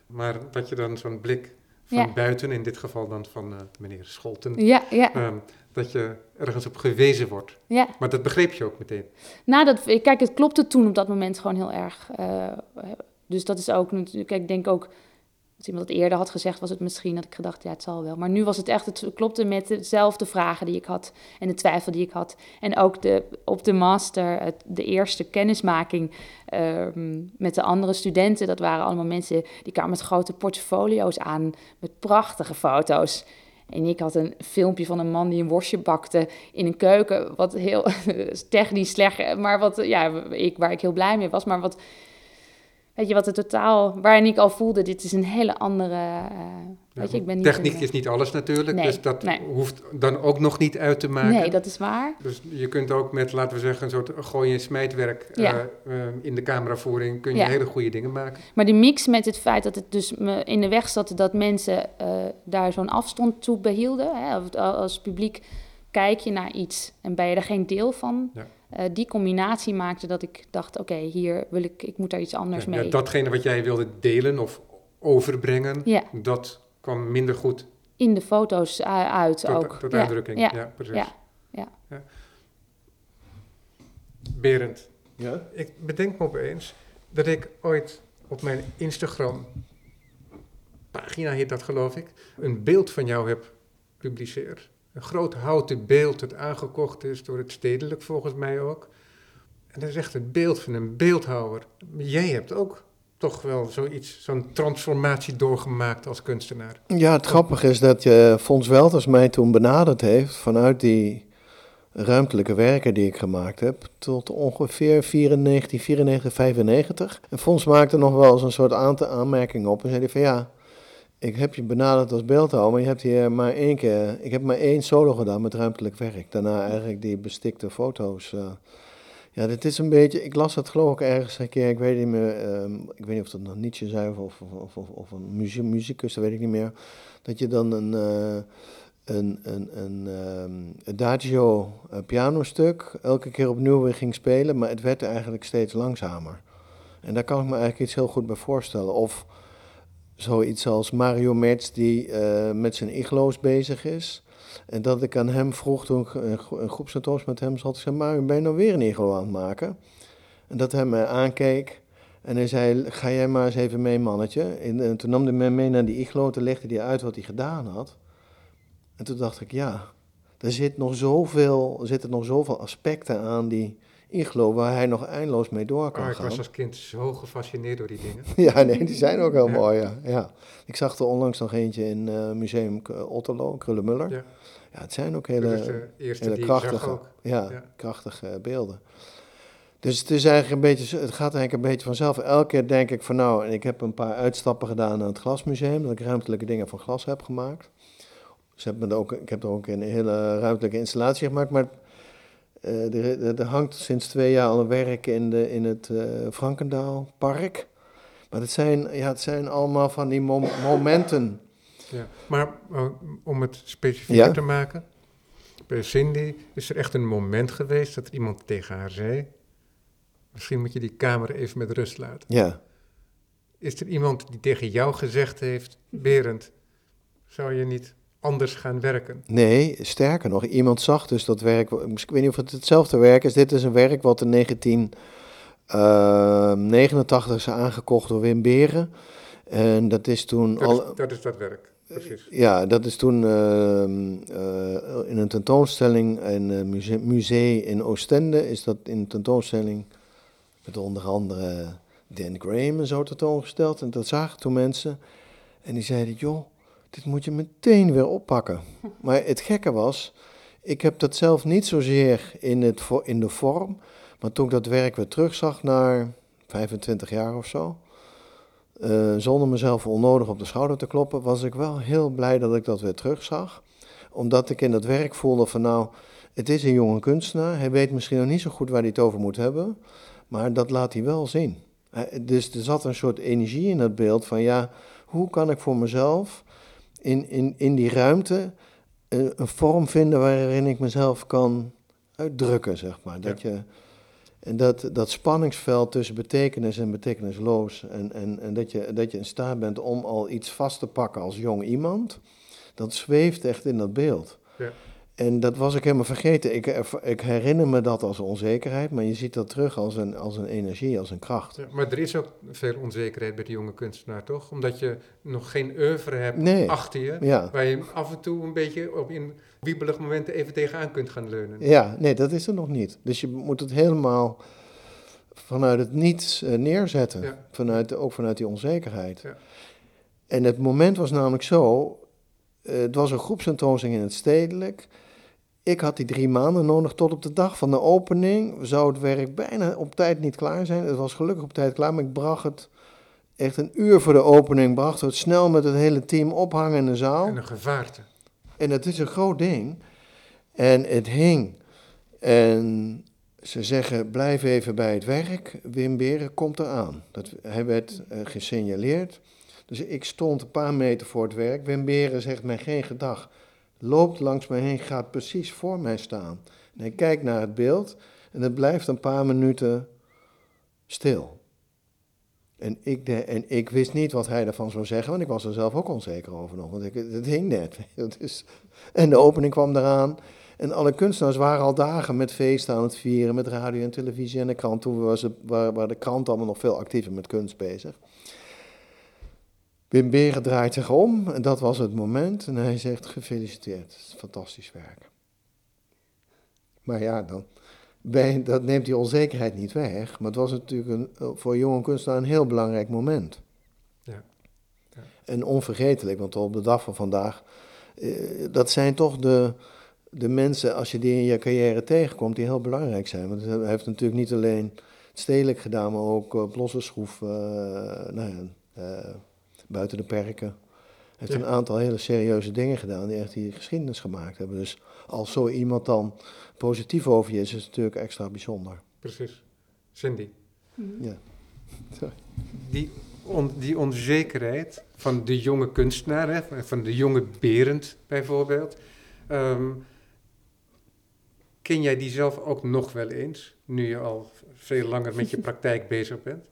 Maar dat je dan zo'n blik van Ja. buiten, in dit geval dan van eh, meneer Scholten, ja, ja, ehm, dat je ergens op gewezen wordt. ja. Maar dat begreep je ook meteen. Nou, dat, kijk, het klopte toen op dat moment gewoon heel erg. eh, dus dat is ook natuurlijk, kijk, ik denk ook, als iemand het eerder had gezegd, was het misschien dat ik gedacht, ja, het zal wel. Maar nu was het echt, het klopte met dezelfde vragen die ik had en de twijfel die ik had. En ook de, op de master, de eerste kennismaking ehm, met de andere studenten, dat waren allemaal mensen die kwamen met grote portfolio's aan, met prachtige foto's. En ik had een filmpje van een man die een worstje bakte in een keuken, wat heel technisch slecht, maar wat, ja, ik, waar ik heel blij mee was, maar wat, weet je, wat het totaal, waarin ik al voelde, dit is een hele andere, eh, weet je, ik ben niet... Techniek een- is niet alles natuurlijk, Nee, dus dat nee. hoeft dan ook nog niet uit te maken. Nee, dat is waar. Dus je kunt ook met, laten we zeggen, een soort gooi- en smijtwerk Ja. eh, eh, in de cameravoering, kun je Ja. hele goede dingen maken. Maar die mix met het feit dat het dus me in de weg zat dat mensen daar zo'n afstand toe behielden. Hè? Als publiek kijk je naar iets en ben je er geen deel van. Ja. Eh, die combinatie maakte dat ik dacht, oké, hier wil ik, ik moet daar iets anders Ja, mee. ja, datgene wat jij wilde delen of overbrengen, Ja, dat kwam minder goed in de foto's uh, uit tot, ook. tot Ja, uitdrukking. Ja, Ja, precies. ja, ja. Berend, Ja? ik bedenk me opeens dat ik ooit op mijn Instagram pagina heet dat geloof ik, een beeld van jou heb gepubliceerd. Een groot houten beeld dat aangekocht is door het stedelijk volgens mij ook. En dat is echt het beeld van een beeldhouwer. Jij hebt ook toch wel zoiets, zo'n transformatie doorgemaakt als kunstenaar. Ja, het grappige is dat je Fons Welters mij toen benaderd heeft vanuit die ruimtelijke werken die ik gemaakt heb tot ongeveer 94, 94, 95. En Fons maakte nog wel eens een soort aanmerkingen op en zei van ja, ik heb je benaderd als beeldhouwer, maar je hebt hier maar één keer, ik heb maar één solo gedaan met ruimtelijk werk. Daarna eigenlijk die bestikte foto's. eh. ja, dit is een beetje, ik las het geloof ik ergens een keer, ik weet niet meer, ehm, ik weet niet of dat nog Nietzsche zei of, of, of, of, een muzie- muzikus, dat weet ik niet meer. Dat je dan een, eh, een, een, een ehm, adagio eh, pianostuk elke keer opnieuw ging spelen, maar het werd eigenlijk steeds langzamer. En daar kan ik me eigenlijk iets heel goed bij voorstellen. Of zoiets als Mario Metz die eh, met zijn iglo's bezig is. En dat ik aan hem vroeg toen ik een, gro- een groepsatoos met hem zat. Ik zei, Mario, ben je nou weer een iglo aan het maken? En dat hij me aankeek. En hij zei, ga jij maar eens even mee, mannetje. En, en toen nam hij me mee naar die iglo. Toen legde hij uit wat hij gedaan had. En toen dacht ik, ja, er, zit nog zoveel, er zitten nog zoveel aspecten aan die iglo... waar hij nog eindeloos mee door kan Oh, ik gaan. was als kind zo gefascineerd door die dingen. Ja, nee, die zijn ook heel Ja. mooi, ja. ja. Ik zag er onlangs nog eentje in eh, Museum Otterlo, Krullenmuller. Ja. Ja. het zijn ook hele, hele ik krachtige, ook. ja, Ja. krachtige beelden. Dus het, is eigenlijk een beetje, het gaat eigenlijk een beetje vanzelf. Elke keer denk ik van nou, en ik heb een paar uitstappen gedaan aan het Glasmuseum, dat ik ruimtelijke dingen van glas heb gemaakt. Heb me er ook, ik heb er ook een hele ruimtelijke installatie gemaakt, maar eh, er, er, hangt sinds twee jaar al een werk in, de, in het eh Frankendaal Park. Maar het zijn, ja, het zijn allemaal van die mom- momenten. Ja. Maar eh, om het specifieker Ja. te maken, bij Cindy is er echt een moment geweest dat iemand tegen haar zei, misschien moet je die kamer even met rust laten. Ja, Is er iemand die tegen jou gezegd heeft, Berend, zou je niet anders gaan werken? nee, sterker nog, iemand zag dus dat werk. Ik weet niet of het hetzelfde werk is. Dit is een werk wat in 1989 is aangekocht door Wim Beren. En dat is toen Dat, al. is, dat is dat werk, precies. Ja, dat is toen ehm, eh, in een tentoonstelling in museum, museum in Oostende. Is dat in een tentoonstelling met onder andere Dan Graham en zo tentoongesteld. En dat zagen toen mensen. En die zeiden, joh, dit moet je meteen weer oppakken. Maar het gekke was, ik heb dat zelf niet zozeer in, het, in de vorm. Maar toen ik dat werk weer terugzag na 25 jaar of zo. eh, zonder mezelf onnodig op de schouder te kloppen, was ik wel heel blij dat ik dat weer terugzag. Omdat ik in dat werk voelde van nou, het is een jonge kunstenaar. Hij weet misschien nog niet zo goed waar hij het over moet hebben. Maar dat laat hij wel zien. Hij- Dus er zat een soort energie in dat beeld van ja, hoe kan ik voor mezelf in, in, in die ruimte eh, een vorm vinden waarin ik mezelf kan uitdrukken, zeg maar. Dat je, en dat, dat spanningsveld tussen betekenis en betekenisloos. En, en, en dat, je, dat je in staat bent om al iets vast te pakken als jong iemand. Dat zweeft echt in dat beeld. Ja. En dat was ik helemaal vergeten. Ik, erv- ik herinner me dat als onzekerheid, maar je ziet dat terug als een, als een energie, als een kracht. Ja, maar er is ook veel onzekerheid bij de jonge kunstenaar, toch? Omdat je nog geen oeuvre hebt Nee. achter je, Ja. waar je af en toe een beetje op in wiebelig momenten even tegenaan kunt gaan leunen. Ja, nee, dat is er nog niet. Dus je moet het helemaal vanuit het niets eh, neerzetten. Ja. Vanuit, ook vanuit die onzekerheid. Ja. En het moment was namelijk zo. eh, het was een groepsentoonstelling in het stedelijk. Ik had die drie maanden nodig tot op de dag van de opening. Zou het werk bijna op tijd niet klaar zijn. Het was gelukkig op tijd klaar, maar ik bracht het echt een uur voor de opening. Bracht het snel met het hele team ophangen in de zaal. En een gevaarte. En het is een groot ding. En het hing. En ze zeggen, blijf even bij het werk. Wim Beren komt eraan. Dat, hij werd eh, gesignaleerd. Dus ik stond een paar meter voor het werk. Wim Beren zegt mij geen gedag. Loopt langs mij heen, gaat precies voor mij staan. En hij kijkt naar het beeld. En het blijft een paar minuten stil. En ik, en ik wist niet wat hij ervan zou zeggen, want ik was er zelf ook onzeker over nog. Want ik, het hing net. En de opening kwam eraan. En alle kunstenaars waren al dagen met feesten aan het vieren, met radio en televisie en de krant. Toen was de kranten allemaal nog veel actiever met kunst bezig. Wim Beren draait zich om en dat was het moment. En hij zegt, gefeliciteerd, het is fantastisch werk. Maar ja, dan, bij, dat neemt die onzekerheid niet weg. Maar het was natuurlijk een, voor een jonge kunstenaar een heel belangrijk moment. Ja. Ja. En onvergetelijk, want op de dag van vandaag, eh, dat zijn toch de, de mensen, als je die in je carrière tegenkomt, die heel belangrijk zijn. Want hij heeft natuurlijk niet alleen stedelijk gedaan, maar ook op losse schroef, eh, nou ja, eh, buiten de perken. Hij heeft Ja. een aantal hele serieuze dingen gedaan die echt die geschiedenis gemaakt hebben. Dus als zo iemand dan positief over je is, is het natuurlijk extra bijzonder. Precies. Cindy, Ja. die, on- die onzekerheid van de jonge kunstenaar, hè, van de jonge Berend bijvoorbeeld. ehm, ken jij die zelf ook nog wel eens, nu je al veel langer met je praktijk bezig bent?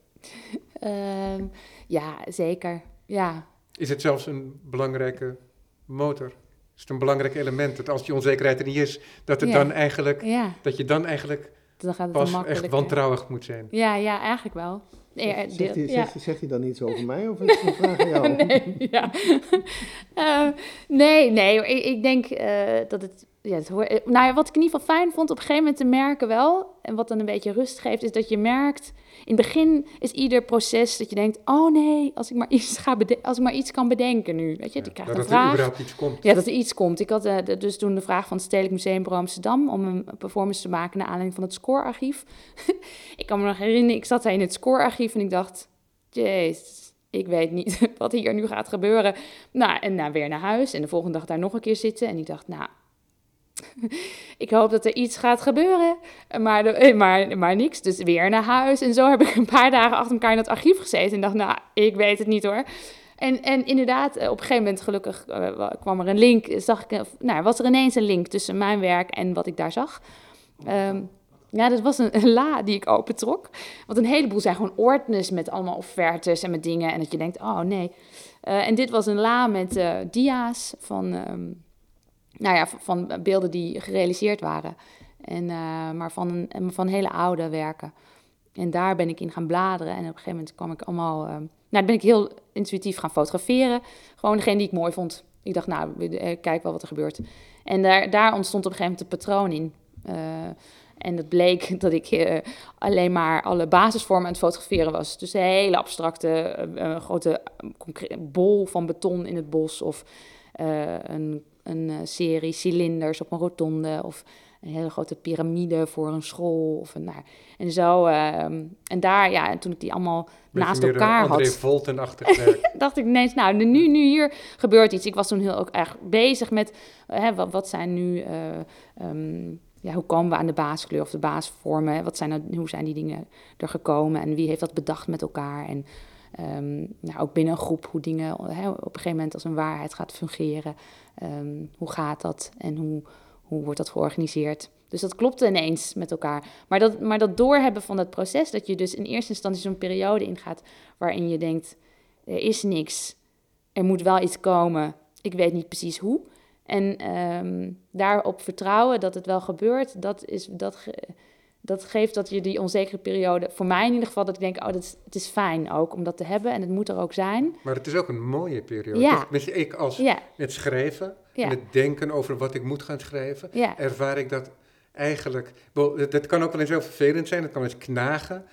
Ehm, ja, zeker. Ja, Is het zelfs een belangrijke motor? Is het een belangrijk element dat als die onzekerheid er niet is, dat, het Ja. dan eigenlijk, ja, dat je dan eigenlijk dan gaat het pas echt wantrouwig moet zijn? Ja, ja, eigenlijk wel. Nee, Zegt, deel- hij, ja. zegt, zegt hij dan iets over mij of is het een vraag aan jou? nee, ja. Eh, nee, nee, ik, ik denk eh, dat het... Ja, het hoor, eh, nou ja, wat ik in ieder geval fijn vond op een gegeven moment te merken wel... en wat dan een beetje rust geeft, is dat je merkt... in het begin is ieder proces dat je denkt... oh nee, als ik maar iets, ga als ik maar iets kan bedenken nu. Weet je, Ja, ik krijg dat een er vraag... überhaupt iets komt. Ja, dat er iets komt. Ik had eh, dus toen de vraag van het Stedelijk Museumbüro Amsterdam om een performance te maken naar aanleiding van het scorearchief. ik kan me nog herinneren, ik zat daar in het scorearchief en ik dacht, jezus, ik weet niet wat hier nu gaat gebeuren. Nou, en nou, weer naar huis en de volgende dag daar nog een keer zitten en ik dacht, nou, ik hoop dat er iets gaat gebeuren, maar, eh, maar, maar niks. Dus weer naar huis en zo heb ik een paar dagen achter elkaar in het archief gezeten en dacht, nou, ik weet het niet hoor. En, en inderdaad, eh, op een gegeven moment gelukkig eh, kwam er een link. Zag ik, nou, was er ineens een link tussen mijn werk en wat ik daar zag. Ehm, ja, dat was een, la die ik opentrok. Want een heleboel zijn gewoon ordners met allemaal offertes en met dingen. En dat je denkt, oh nee. En dit was een la met dia's van, ehm, nou ja, van, beelden die gerealiseerd waren. En, eh, maar van, een, van hele oude werken. En daar ben ik in gaan bladeren. En op een gegeven moment kwam ik allemaal. Uh, nou, dan ben ik heel intuïtief gaan fotograferen. Gewoon degene die ik mooi vond. Ik dacht, nou, kijk wel wat er gebeurt. En daar, daar ontstond op een gegeven moment een patroon in. En het bleek dat ik alleen maar alle basisvormen aan het fotograferen was. Dus een hele abstracte, grote bol van beton in het bos. Of een, een serie cilinders op een rotonde. Of een hele grote piramide voor een school. Of een, nou, en zo. Ehm, en daar, ja, en toen ik die allemaal naast elkaar had. Volten-achtig dacht ik ineens, nou, nu, nu hier gebeurt iets. Ik was toen heel ook erg bezig met, hè, wat, wat zijn nu... Um, ja, hoe komen we aan de basiskleur of de basisvormen? Wat zijn er, hoe zijn die dingen er gekomen en wie heeft dat bedacht met elkaar? En um, nou, ook binnen een groep, hoe dingen hè, op een gegeven moment als een waarheid gaat fungeren. Um, hoe gaat dat en hoe, hoe wordt dat georganiseerd? Dus dat klopte ineens met elkaar. Maar dat, maar dat doorhebben van dat proces, dat je dus in eerste instantie zo'n periode ingaat waarin je denkt, er is niks, er moet wel iets komen, ik weet niet precies hoe. En um, daarop vertrouwen dat het wel gebeurt, dat, is, dat, dat geeft dat je die onzekere periode, voor mij in ieder geval, dat ik denk, oh, dat is, het is fijn ook om dat te hebben en het moet er ook zijn. Maar het is ook een mooie periode. Ja. Toch? ik als ja. het schrijven, ja. het denken over wat ik moet gaan schrijven, ervaar ik dat eigenlijk, dat kan ook wel eens heel vervelend zijn, het kan wel eens knagen.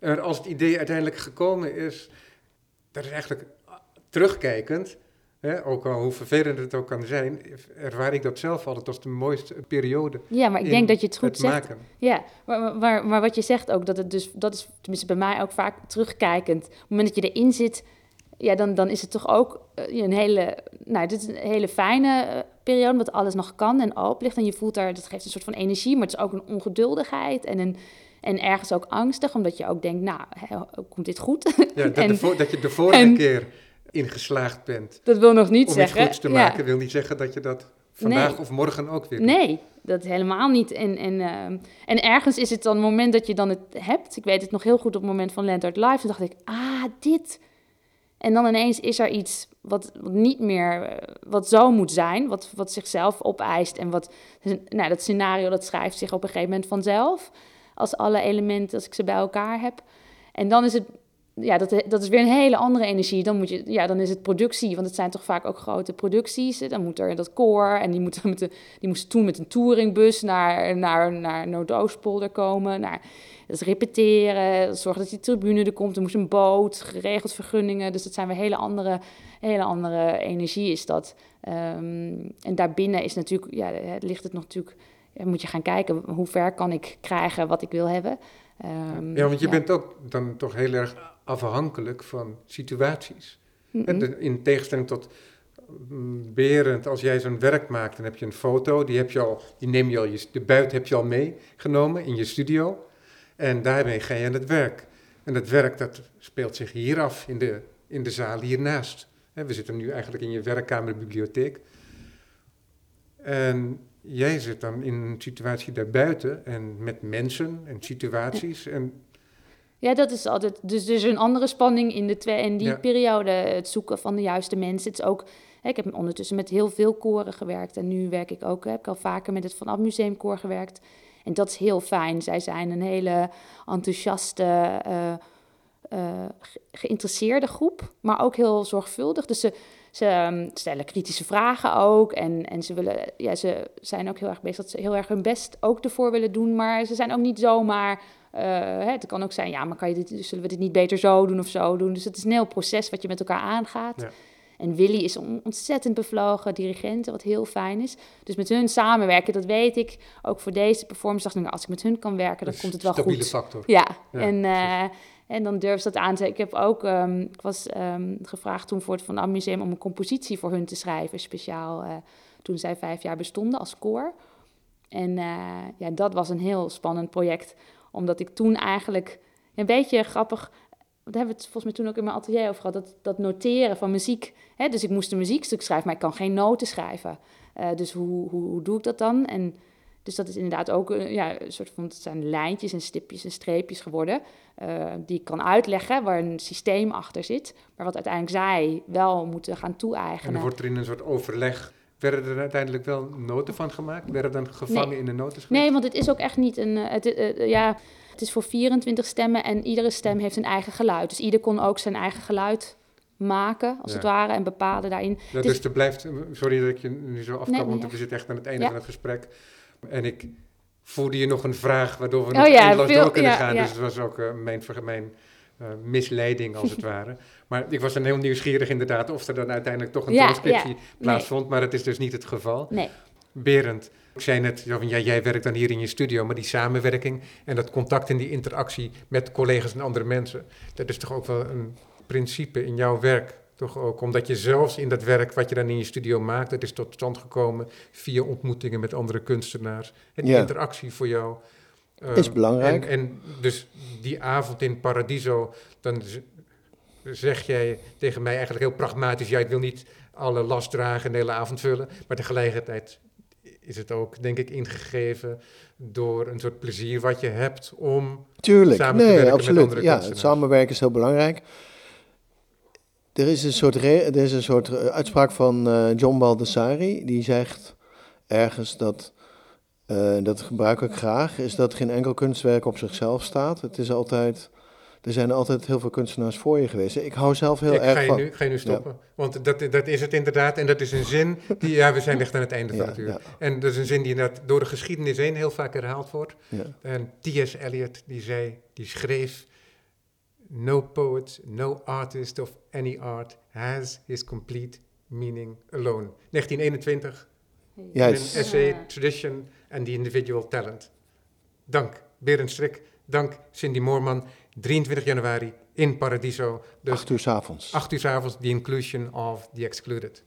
Maar als het idee uiteindelijk gekomen is, dat is eigenlijk terugkijkend, ook al hoe vervelend het ook kan zijn, ervaar ik dat zelf altijd als de mooiste periode. Ja, maar ik denk dat je het goed zegt. Maken. Ja, maar, maar, maar, wat je zegt ook, dat het dus, dat is tenminste bij mij ook vaak terugkijkend. Op het moment dat je erin zit, ja, dan, dan is het toch ook uh, een hele, nou, dit is een hele fijne uh, periode, omdat alles nog kan en open ligt. En je voelt daar, dat geeft een soort van energie, maar het is ook een ongeduldigheid en een. En ergens ook angstig, omdat je ook denkt, nou, hè, komt dit goed? Ja, dat, de, dat je de vorige keer ingeslaagd bent. Dat wil nog niet om zeggen. Om iets goeds te maken wil niet zeggen dat je dat vandaag of morgen ook weer doet. Nee, dat helemaal niet. En, en, uh, en ergens is het dan het moment dat je dan het hebt. Ik weet het nog heel goed op het moment van Landart Live. Toen dacht ik, ah, dit. En dan ineens is er iets wat, wat niet meer, eh, wat zo moet zijn, wat, wat zichzelf opeist. En wat, nou, dat scenario dat schrijft zich op een gegeven moment vanzelf. Als alle elementen, als ik ze bij elkaar heb. En dan is het ja, dat, dat is weer een hele andere energie. Dan, moet je, ja, dan is het productie, want het zijn toch vaak ook grote producties. Dan moet er dat koor en die, met de, die moesten toen met een touringbus naar, naar, naar Noordoostpolder komen. Naar, dat is repeteren, zorgen dat die tribune er komt. Er moest een boot, geregeld vergunningen. Dus dat zijn weer hele andere, hele andere energie is dat. Um, en daarbinnen is natuurlijk, ja, ligt het nog natuurlijk... Ja, moet je gaan kijken, hoe ver kan ik krijgen wat ik wil hebben. Um, ja, want je bent ook dan toch heel erg afhankelijk van situaties. In tegenstelling tot mm, Berend, als jij zo'n werk maakt, dan heb je een foto, die, heb je al, die neem je al, de buit heb je al meegenomen in je studio. En daarmee ga je aan het werk. En het werk dat speelt zich hier af, in de, in de zaal hiernaast. We zitten nu eigenlijk in je werkkamer, bibliotheek. En jij zit dan in een situatie daarbuiten en met mensen en situaties. En ja, dat is altijd. Dus is een andere spanning in, de twee, in die periode. Het zoeken van de juiste mensen. Het is ook. Hè, ik heb ondertussen met heel veel koren gewerkt. En nu werk ik ook. Heb ik al vaker met het Van Ab Museumkoor gewerkt. En dat is heel fijn. Zij zijn een hele enthousiaste, uh, uh, geïnteresseerde groep. Maar ook heel zorgvuldig. Dus ze, ze um, stellen kritische vragen ook. En, en ze, willen, ja, ze zijn ook heel erg bezig dat ze heel erg hun best ook ervoor willen doen. Maar ze zijn ook niet zomaar het kan ook zijn, ja, maar kan je dit, zullen we dit niet beter zo doen of zo doen? Dus het is een heel proces wat je met elkaar aangaat. Ja. En Willy is een ontzettend bevlogen dirigent, wat heel fijn is. Dus met hun samenwerken, dat weet ik. Ook voor deze performance dacht ik, nou, als ik met hun kan werken, dan komt het wel stabiele goed. factor. Ja, en, uh, en dan durf ze dat aan te Ik heb ook, um, ik was um, gevraagd toen voor het Van Am Museum om een compositie voor hun te schrijven, speciaal uh, toen zij vijf jaar bestonden als koor. En uh, ja, dat was een heel spannend project omdat ik toen eigenlijk een beetje grappig. Daar hebben we het volgens mij toen ook in mijn atelier over gehad. Dat, dat noteren van muziek. Hè? Dus ik moest een muziekstuk schrijven, maar ik kan geen noten schrijven. Uh, dus hoe, hoe, doe ik dat dan? En dus dat is inderdaad ook uh, ja, een soort van. Het zijn lijntjes en stipjes en streepjes geworden. Uh, die ik kan uitleggen, waar een systeem achter zit. Maar wat uiteindelijk zij wel moeten gaan toe-eigenen. En dan wordt er in een soort overleg werden er uiteindelijk wel noten van gemaakt? Werden dan gevangen in de notenschrift? Nee, want het is ook echt niet een... Het, uh, ja, het is voor 24 stemmen en iedere stem heeft een eigen geluid. Dus ieder kon ook zijn eigen geluid maken, als Ja. het ware, en bepalen daarin. Het dus is- er blijft, sorry dat ik je nu zo afkap, Nee, want we zitten echt aan het einde Ja. van het gesprek. En ik voelde je nog een vraag waardoor we Oh nog ja, veel- door kunnen gaan. Dus het was ook eh, mijn, mijn eh, misleiding, als het ware. Maar ik was dan heel nieuwsgierig inderdaad of er dan uiteindelijk toch een Ja, transcriptie ja, plaatsvond. Maar dat is dus niet het geval. Nee, Berend, ik zei net, van, ja, jij werkt dan hier in je studio, maar die samenwerking en dat contact en die interactie met collega's en andere mensen, dat is toch ook wel een principe in jouw werk, toch ook? Omdat je zelfs in dat werk wat je dan in je studio maakt, dat is tot stand gekomen via ontmoetingen met andere kunstenaars. En die Ja. interactie voor jou. Eh, Is belangrijk. En, en dus die avond in Paradiso, dan zeg jij tegen mij eigenlijk heel pragmatisch, ja, ik wil niet alle last dragen en de hele avond vullen, maar tegelijkertijd is het ook, denk ik, ingegeven door een soort plezier wat je hebt om... Tuurlijk, samen te nee, werken met andere Ja, het samenwerken is heel belangrijk. Er is een soort, er is een soort eh, uitspraak van eh, John Baldessari, die zegt ergens dat, eh, dat gebruik ik graag, is dat geen enkel kunstwerk op zichzelf staat. Het is altijd, er zijn altijd heel veel kunstenaars voor je geweest. Ik hou zelf heel ik erg ga je, van... nu, ga je nu stoppen, want dat, dat is het inderdaad. En dat is een zin die, ja, we zijn echt aan het einde van het uur. ja. En dat is een zin die inderdaad door de geschiedenis heen heel vaak herhaald wordt. En T.S. Eliot, die zei, die schreef... No poet, no artist of any art has his complete meaning alone. 1921, Juist. in een essay. Tradition and the Individual Talent. Dank, Berend Strik. Dank, Cindy Moorman. 23 januari in Paradiso. Dus Acht uur 's avonds. 8 uur 's avonds, The Inclusion of the Excluded.